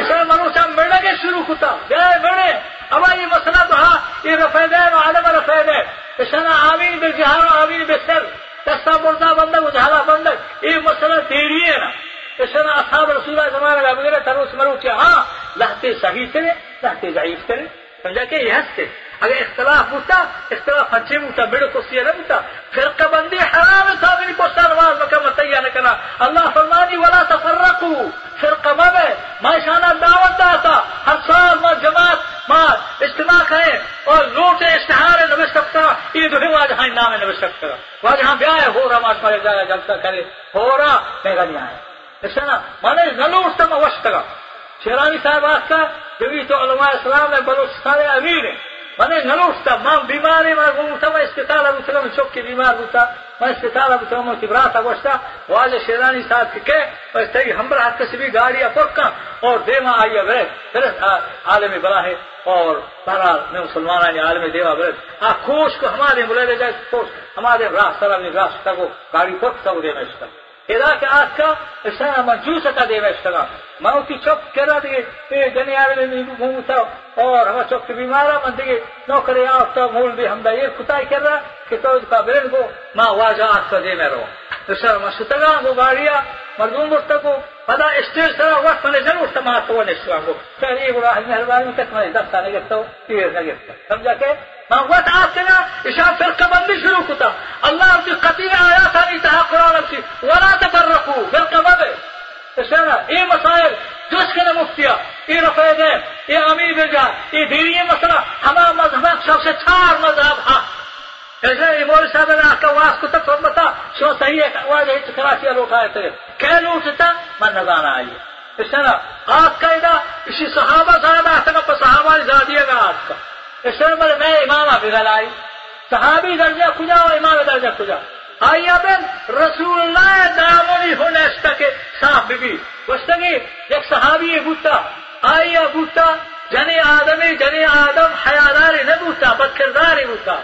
اشار منو سے بڑھنے کے شروع ہوتا بے بڑے اب یہ مسئلہ تو ہاں یہ رفید ہے عالم رفید ہے اشارہ آمین بے جہار آمین بے سر۔ دستا بردہ بندہ جہالا بندہ۔ یہ مسئلہ تیری ہے نا۔ اشارہ اصحاب رسول اللہ زمانہ کا بغیر تروس مروچے ہاں لہتے صحیح کرے لہتے ضعیف کرے سمجھا کہ یہ ہستے اگر اختلاف ہوتا، اختلاف اچھے ہوتا، بڑے کو سیاہ نہ ہوتا، فرقہ بندی حرام تھا میری پوچھتا نماز مکہ متعیہ نہ کرنا۔ اللہ فرمانی ولا تفرقو فرقہ مبے ما شانہ دعوت داتا، ہر سال ما جماعت ما اجتماع کرے اور لوٹ اشتہار نوش سکتا یہ دو واج ہاں نام نوش سکتا واج ہاں بیاہ ہو رہا ماش مارے جایا جلتا کرے۔ ہو رہا میگا نہیں آیا اچھا اس نا مانے نہ لوٹتا ما وشتگا شیرانی صاحب آج کا، جبھی تو علماء اسلام ہے بلوچستان امیر ہے میں نہ اٹھتا ماں بیمار ہے میں گھومتا میں اسپتال اب اتنا میں چوک کے بیمار ہوتا میں اسپتال اب اتنا میں کبرا تھا گوشتا والے شیرانی صاحب کے کہ بس تھی ہم ہاتھ اور دیوا آئیے برے پھر عالم بلا ہے اور بہرحال میں مسلمان عالم دیوا برے آ خوش کو ہمارے بلے جائے خوش ہمارے راہ سر راستہ کو گاڑی پکتا وہ دینا اس کا کہ آج کا اسنا منجوس کا دے ویشتگا ماں کی چوک کرا دیگے اے جنی آرے میں گھومتا اور ہمیں چوک بیمارا من دیگے نوکری آفتا مول بھی ہم دا یہ کتائی کر رہا کہ تو کا برن کو ماں واجہ آج کا دے میں رو۔ اسنا ما ستگا وہ گاڑیا مردم برتا کو پدا اسٹیج سرا وقت میں جن ضرور سماعت ہوا نشوا کو سر یہ بڑا مہربانی تک میں دستا نہیں گفتا تیر نہ گفتا سمجھا کہ؟ ما وقت آپ کے نا اشار فرقہ بندی شروع کتا۔ اللہ کی قطعی آیات ہمیں تہا قرآن کی، ولا تفرقوا فرقہ بندی اشارہ یہ مسائل جس کے مفتیا یہ رفید ہے یہ امیر بجا یہ دینی مسئلہ ہمارا مذہب سب سے چار مذہب ہاں۔ ایسے یہ مول صاحب نے آپ کا واس کو تک بتا، شو صحیح ہے واج ہے کراچی لوٹ آئے تھے۔ کہ لوٹتا من نظانا آئیے اس طرح آپ کا ادا اسی صحابہ صاحب آتا کا صحابہ زادیے گا آپ کا۔ اس طرح بولے میں امام آپ آئی۔ صحابی درجہ کھجا اور امام درجہ کھجا۔ آئیے بن رسول اللہ دامنی ہونے کے صاحب بھی وسطی ایک صحابی بوتا آئیے بوتا جنی آدمی جنی آدم، حیاداری نہ بوتا بد بوتا.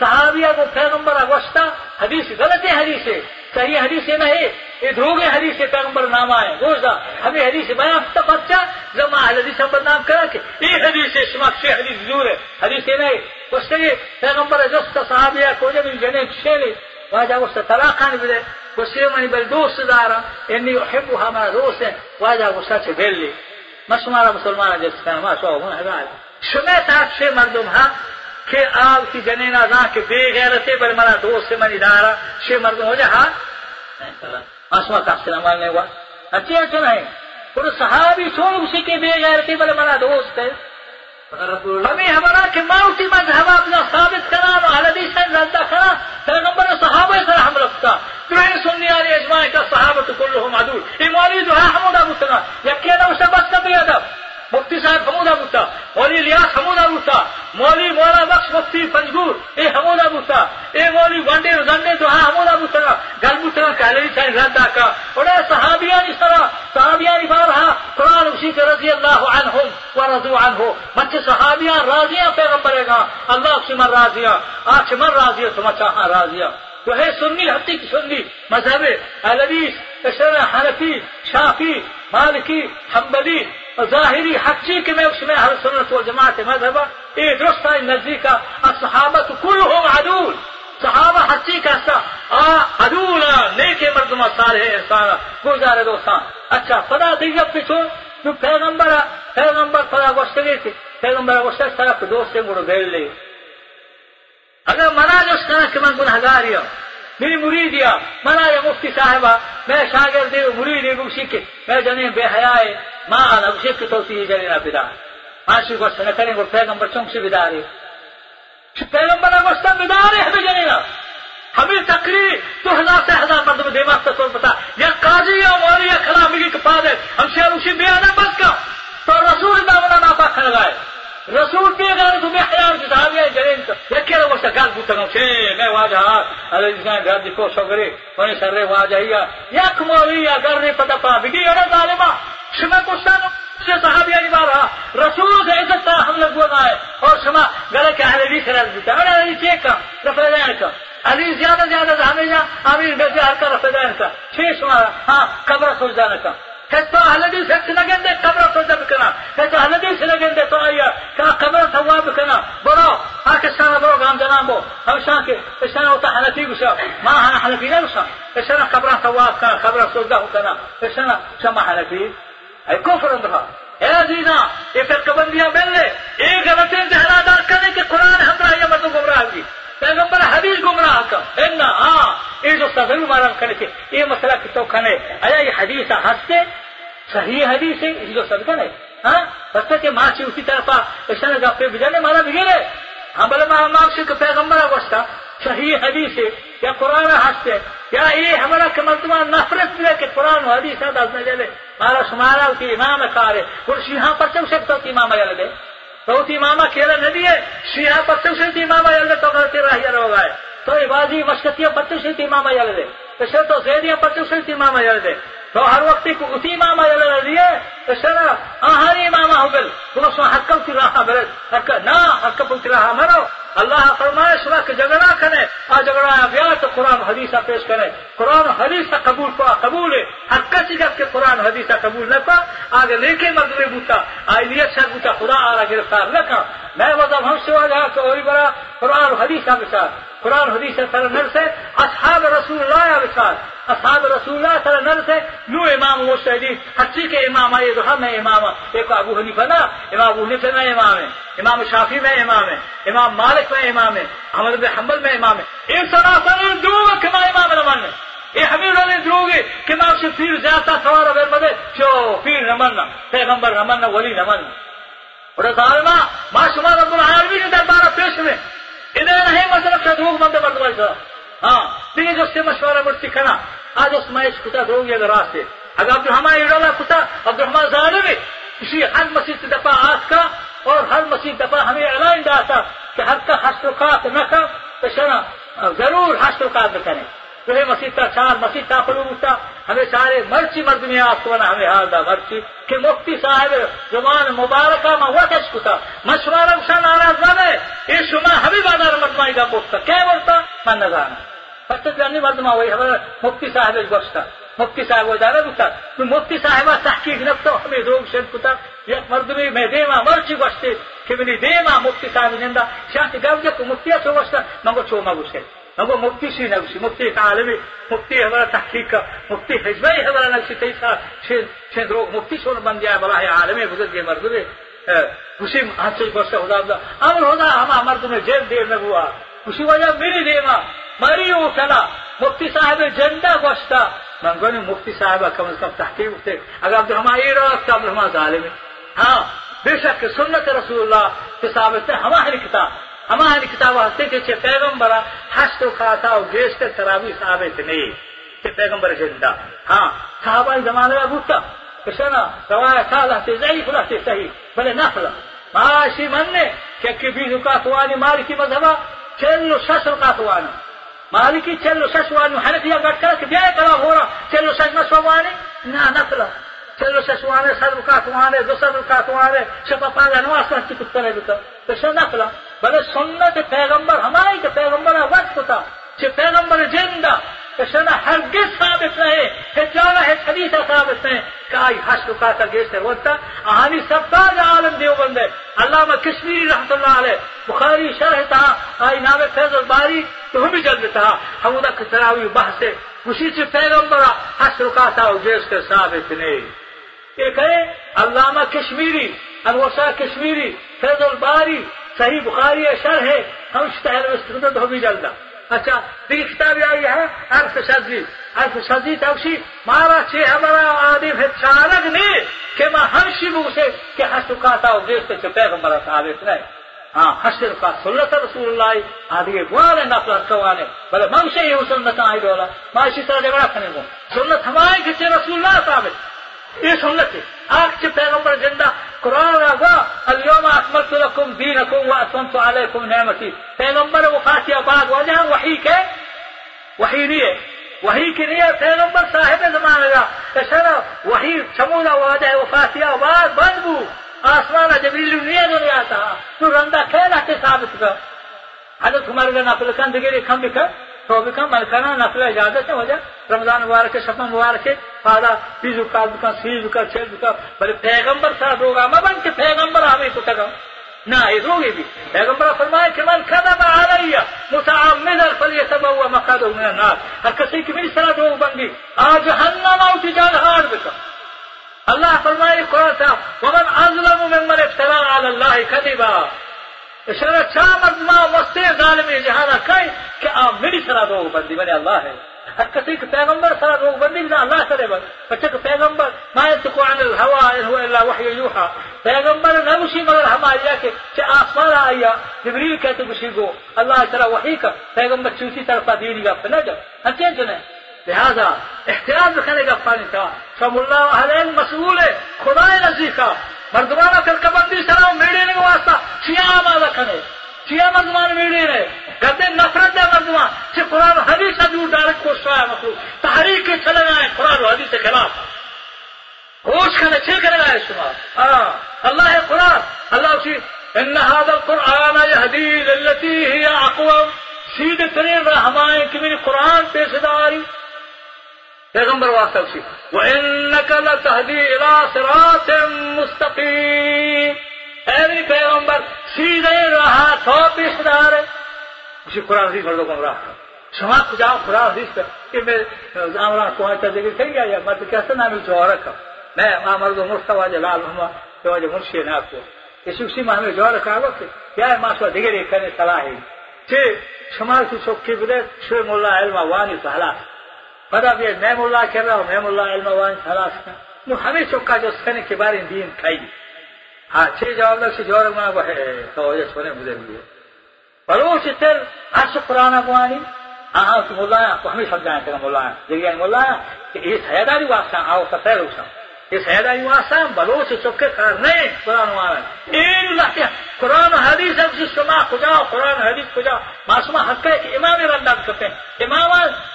صحابیہ کو پیغمبر اگوشتا، حدیث غلط حدیث ہے، صحیح حدیث نہیں، یہ دھوگے حدیث سے پیغمبر نام آئے گوشتا ہمیں حدیث بیان تب اچھا جب اہل حدیث ہم بدنام کرا کہ یہ حدیث ہے شما سے حدیث ضرور ہے، حدیث نہیں. گوشتا کہ پیغمبر جستا صحابیہ کو جب جنے شیلی واجہ گوشتا طلاقان بھی دے گوشتا منی بل دوست دارا، انی احبو ہمارا دوست ہے مسمارا مسلمان جس ما شو ہوں ہے۔ سے مردم ہاں کہ آپ کی جنینا نا کہ بے غیرتے بل منا دوست سے منی دارا۔ شے مردم ہو جا ہاں۔ آسما کا سلام نے ہوا۔ اچھے اچھے نہیں پر صحابی چھوڑ اسی کے بے غیرتے بل منا دوست ہے ہمیں ہمارا کہ ماؤتی مذہب اپنا ثابت کرا اور حدیث سے ردا کرا پیغمبر صحابہ سر ہم رکھتا۔ تمہیں سننے والے اجماع کا صحابہ تو کل ہو معدول یہ مولوی جو ہے ہم حمودہ بتنا یقین اسے بس کا بے ادب۔ مفتی صاحب حمودہ بوسا مولی ریاض حمودہ بوسا مولی مولا بخش مفتی پنجگور، اے حمودہ بوسا اے مولی ونڈے رزنڈے تو ہاں حمودہ بوسا گل بوسا کہلے چاہیے رہتا کا۔ اڑا صحابیاں اس طرح، صحابیاں نبھا رہا قرآن اسی کے رضی اللہ عنہم ورضو عنہ مچے صحابیاں راضیاں پیغمبرے گا ہاں، اللہ اکشمر راضیہ آکشمر راضیہ تمہچا ہاں راضیہ تو ہے سنی حقیقی سنی، مذہب الویس حنفی، شافی، مالکی، حنبلی ظاہری حقی کہ میں اس میں ہر سنت و جماعت مذہب یہ درست ہے، نزدیک الصحابت كلهم عدول۔ صحابہ حقی کا اچھا، سا عدول نیک مردم صالح انسان گزارے دوستان اچھا پدا دیگر پیچھو تو پیغمبر پیغمبر پدا گوشتگی تھی۔ پیغمبر گوشتگی طرف دوستے مڑو بیل لے۔ اگر منا جو اس طرح کہ من گنہگاری ہوں، میری مریدیا منا یا مفتی صاحبہ میں شاگرد مرید گوشی کے۔ میں جنین بے حیائے ماں آنا گوشی کی توسی جنین بدار ماشی ہاں گوشت نکریں گو پیغمبر چونک سے بداری پیغمبر گوشت بداری ہمیں جنین ہمیں تقریر تو ہزار سے ہزار مردم دماغ سے تو پتا. یا قاضی یا مولی یا کلامی کی پا دے ہم سے اسی بے آنا بس کا تو رسول دامنا ناپا کھڑ گئے رسول پیغام تو میں خیال کی صاحب یہ جرین تو. یکی رو گوشتا گل بوتا گم چھے میں واجہ ہاتھ علی جسان گھر دیکھو شگری ونی سر رے واجہ ہی یک مولی یا گر رے پتا پا، بگی اڑا ظالمہ. شما کوستان چه صحابی علی بارها رسول ده عزت تا حمله بودای اور شما گله که علی کرال بیتا من علی چه کم رفیدان کم علی زیاده زیاده ده جا امیر بیزی هر کار رفیدان کم چه شما؟ ها قبر سوزانه کم کس تو أهل دیس حق نگنده قبر سوزا بکنه کس أهل دیس نگنده تو آیا؟ که قبر سوا بکنه برو. ها کسانه برو گام جنام بو همشان که اشتانه وطا حنفی بشا ما حنفی نبشا اشتانه قبر توا بکنه قبر سوزا بکنه اشتانه شما حنفی؟ کفر اندها اے عزیزاں یہ فرقہ بندیاں ملنے یہ غلط انتہادات کرنے کہ قرآن ہمراہ یہ مردوں گمراہ کی۔ پیغمبر حدیث گمراہ کا۔ انا ہاں یہ جو ضرور معلوم کرے کہ یہ مسئلہ کتوں کھانے آیا یہ حدیث ہنستے صحیح حدیث ہے یہ جو سب ہے ہاں؟ بچہ کے ماں سے اسی طرف ایسا لگا پہ بجانے مارا بگیرے ہاں بولے ماں ماں سے پیغمبر گوشتا صحیح حدیث ہے، یا قرآن ہنستے یا یہ ہمارا کمل تمہارا نفرت ملے کہ قرآن حدیث ہے دس نہ جلے۔ مارا شمارا کی امام کارے اور شیہاں پر چم سکتا کہ امام جل دے تو امام کھیلا نہ دیے شیہاں پر چم سے امام جل دے تو غلطی راہی رو گئے تو عبادی مشکتیاں پتو سے امام جل دے تو زیدیاں پتو سے امام جل دے تو ہر وقت کو اسی ماما جل دیے تو سنا آہاری ماما ہو گل۔ تو سو حکم کی راہ بل حق نہ حکم کی راہ مرو۔ اللہ فرمائے سنا کہ جگڑا کرے۔ آ جگڑا بیا تو قرآن حدیثہ پیش کرے۔ قرآن حدیثہ قبول پا قبول ہے۔ حق کسی گپ کے قرآن حدیثہ قبول نہ پا آگے لے کے مغربی بوتا آئی لیت بوتا، خدا آ رہا گرفتار نہ کہا میں مطلب ہم سے وجہ کہ وہی بڑا قرآن حدیثہ کے ساتھ قرآن حدیث سر سے اصحاب رسول اللہ کے ساتھ اصحاب رسول اللہ صلی اللہ علیہ وسلم نو امام مستحدین حقی کے امام آئے تو ہم امام ایک ابو حنیفہ نا، امام ابو حنیفہ میں امام ہے، امام شافی میں امام ہے، امام مالک میں امام ہے، احمد بن حنبل میں امام ہے۔ ان سناسن دو کما امام نمان یہ حمیر علی دروگی کہ ماں سے پیر زیادہ سوار اگر بدے چو پیر نمنا پیغمبر نمنا ولی نمنا اور ظالما ما شما رب العالمین دربارہ پیش میں انہیں نہیں مطلب کہ دھوک بندے مردوائی ہاں دیکھیے جو سے مشورہ مرتی کھنا آج اس میں کتا دو گی اگر راستے اگر عبد الرحمان ایڈولا کتا عبد الرحمان ظالم ہے، اسی ہر مسجد دفعہ آس کا اور ہر مسجد دفعہ ہمیں اعلان داتا کہ ہر کا حسرکات نہ کر، تو شنا ضرور حسرکات کریں۔ تو ہے مسجد کا چار مسجد کا پلو ہوتا۔ ہمیں سارے مرچی مرد میں آپ کو ہمیں حال دا مرچی کہ مفتی صاحب زمان مبارکہ میں ہوا کس کتا۔ مشورہ شان ناراض نہ ہے یہ شما ہمیں بازار مطمئن کا پوچھتا کیا بولتا؟ من نہ جانا فتت جانی مردما وہی ہمارا مفتی صاحب گوشتا مفتی صاحب وہ جانا بتا تو مفتی صاحب تحقیق نفتا ہمیں روگ شد کتا۔ یا مردمی میں دیما مرچی گوشتے کہ منی دیما مفتی صاحب جندا شانتی گاو جب مفتی تو گوشتا منگو چو ما گوشتے منگو مفتی سی نگوشی مفتی عالمی، مفتی ہمارا تحقیق کا، مفتی حجبی ہمارا نگوشی تیسا چھند روگ مفتی شون بندیا بلاہ عالمی بزرگ مردمی خوشی ہاتھ سے گوشتا خدا امر ہودا ہما مردمی جیل دیر نگوا خوشی وجہ میری دیما۔ مری اوسلا مفتی صاحب جندا گوشتا من گونی مفتی صاحب کم از کم تحقیق تے اگر عبد الرحمن ای را عبد الرحمن ظالم ہاں بے شک سنت رسول اللہ کے ثابت ہے ہماری کتاب ہماری کتاب ہستے کہ چھے پیغمبر حشت و کھاتا و گیش کے ترابی ثابت نہیں کہ پیغمبر زندہ ہاں صحابہ زمانے میں بوتا کشنا روایت سے ضعیف رہتے صحیح بلے نفل معاشی مننے کہ کبھی رکات وانی مالکی مذہبہ وانی مالکی چلو شش وانی حنفی گٹ کر کہ بیا کلام ہو رہا چلو شش نشو وانی؟ نہ نفل چلو ششوانے صد رکاتوانے دو صد رکاتوانے شفا پاگا نواز کرتی کتنے بکا تو نفلا بلے سنت پیغمبر ہماری کے پیغمبر وقت تھا کہ پیغمبر زندہ۔ شنا ہرگز ثابت نہیں ہے جانا ہے حدیث ثابت نہیں۔ کہ آئی حش رکا کر گے ہوتا آہانی سب کا عالم دیو بندے۔ علامہ کشمیری رحمت اللہ علیہ، بخاری شرح تھا۔ آئی نام فیض الباری تو ہم جلد تھا ہم ادا کتراوی بحث خوشی سے پیغمبر حش رکا تھا جیس کے ثابت نہیں یہ کہے، علامہ کشمیری انوسا کشمیری، فیض الباری، صحیح بخاری شرح ہے۔ ہم اشتہر ہو بھی جلد اچھا دیکھ کتاب آئی ہے عرف شدی عرف شدی توشی، مارا چھ ہمارا آدم ہے، چارگ نے کہ میں ہمشی بو سے کہ حسن کاتا ہوں دیکھتے کہ پیغمبر ثابت نہیں۔ ها حسن فات سنة رسول الله هذه قوال نقل قوانين بل ما مشي هو سنة هاي دولا ما شيء سر جبرا خنيمو سنة هواي كتير رسول الله ثابت. یہ سنت ہے آج کے پیغمبر زندہ. قرآن آگا اليوم اکملت لکم دینکم و اتممت علیکم نعمتی. پیغمبر وفات آباد وجہ وحی کے؟ وحی نہیں ہے. وحی کی نہیں ہے پیغمبر صاحب زمانہ کا اشارہ وحی سمونا وجہ وفات آباد بند بو. آسمان جبریل نہیں دنیا تھا، تو رندہ کھیلا کے ثابت کر۔ حضرت عمر کا نفل کن دگری کم بکر تو بکم ملکانہ نفل اجازت ہے، وجہ رمضان مبارک، شفا مبارک فادا بیز کا بکا سیز بکا چھ بکا بلے پیغمبر ساتھ ہوگا میں بن کے پیغمبر آوے تو تگا نہ، یہ ہوگی بھی۔ پیغمبر فرمائے کہ من کذب علی متعمدا فلیتبوا مقعده من النار۔ ہر کسی کی میری صلاح دو بندی آج جہنم او تجال ہار بکا اللہ فرمائے قرآن تھا ومن أظلم ممن افترا علی اللہ کذبا اشارہ چاہ مردما وستے ظالمی جہانا کئی کہ آپ میری صلاح دو بندی بنے اللہ ہے ہر کسی کے پیغمبر صلاح دو بندی بنا اللہ کرے بس بچے کہ پیغمبر ما ينطق عن الهوى ان هو الا وحي يوحى پیغمبر نہ مشی مگر ہمارا کہ کہ آسمان آیا جبریل کہتے مشی کو اللہ تعالی وحی کا پیغمبر چوسی طرف دینی گا نہ جب ہنچے جنے لہذا احتیاط کرنے کا پانی تھا سب اللہ اہل مسئول ہے خدا نزدیک کا مردمانہ فرقہ بندی سلام میڑے نے واسطہ چیا آمادہ کھنے چیا مردمان میڑے نے گدے نفرت ہے مردمان۔ چھ قرآن حدیث سے دور ڈائریکٹ کوشش ہے مخلوق۔ تحریک کے چلے گئے قرآن و حدیث کے خلاف۔ ہوش کھنے چھ کرے گا شما ہاں اللہ ہے قرآن۔ اللہ اسی ان هذا القرآن يهدي للتي هي اقوم۔ سیدھے ترین راہ ہمائیں کہ میری قرآن پیش داری۔ پیغمبر واسطہ اسی وَإِنَّكَ لَتَهْدِي إِلَى صِرَاطٍ مُسْتَقِيمٍ. اے پیغمبر سیدھے راہ تو پیش دار اسی قرآن حدیث مردوں کو راہ شما کو جاؤ قرآن حدیث پہ کہ میں آمران کو آئیتا دیکھ کہیں گیا یا مرد کیسا نامی جوہر رکھا میں آمرد و مرتبہ جلال ہما کہ وجہ مرشی نا کو اسی اسی ماہ میں جوہر رکھا وقت یا ماسوا دیگر ایک کرنے صلاح ہے۔ چھے شمال کی چوکی بدے شوی مولا علم وانی تو پدا بھی میں مولا کر رہا ہوں میں مولا علم وانی تو حلاس کا نو ہمیں چوکا جو سکنے کے بارے دین کھائی ہاں چھ جواب لگ سے جوہر ماہ وہ ہے تو وجہ چھونے مدر ہوئے بلوچ تر عرش قرآن اگوانی آہاں کی مولایا کو ہمیں سمجھائیں تیرا مولایا جگہ مولایا کہ یہ بلوچ کر نہیں، قرآن والا این اللہ قرآن حدیث ہے جس شما قرآن حدیث کجا معصومہ حق ہے کہ امام رنداد کرتے ہیں۔ امام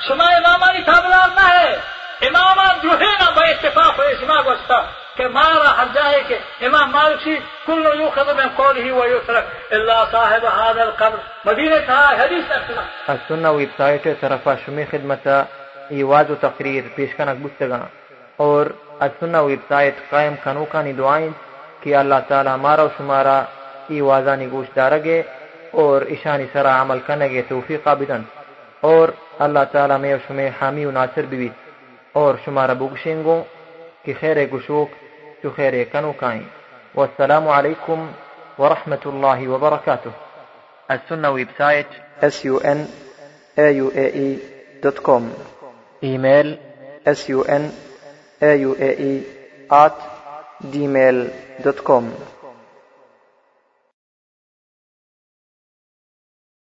شما امامانی تابدار نہ ہے۔ امام جو ہے نا بے اتفاق ہے شما گوستا کہ مارا ہر جائے کہ امام مالک من قوله ويترك الا صاحب هذا القبر۔ مدینہ تھا، حدیث اصلا السنة ویب سائٹ طرف شمی خدمت، ایواز و تقریر پیش کنک بستگاں اور السنة ویب سائٹ قائم کنوکانی دعائیں کہ اللہ تعالی ہمارا و شمارا ایوازانی گوش دارگے اور اشانی سرا عمل کنگے توفیق بدن اور اللہ تعالی میں و شمی حامی و ناصر بیوید اور شمارا بگشنگوں کی خیر گشوک تو خیر کنو کائیں۔ والسلام علیکم ورحمة الله وبركاته السنة web site s u n a u a e dot com email s auae at gmail.com.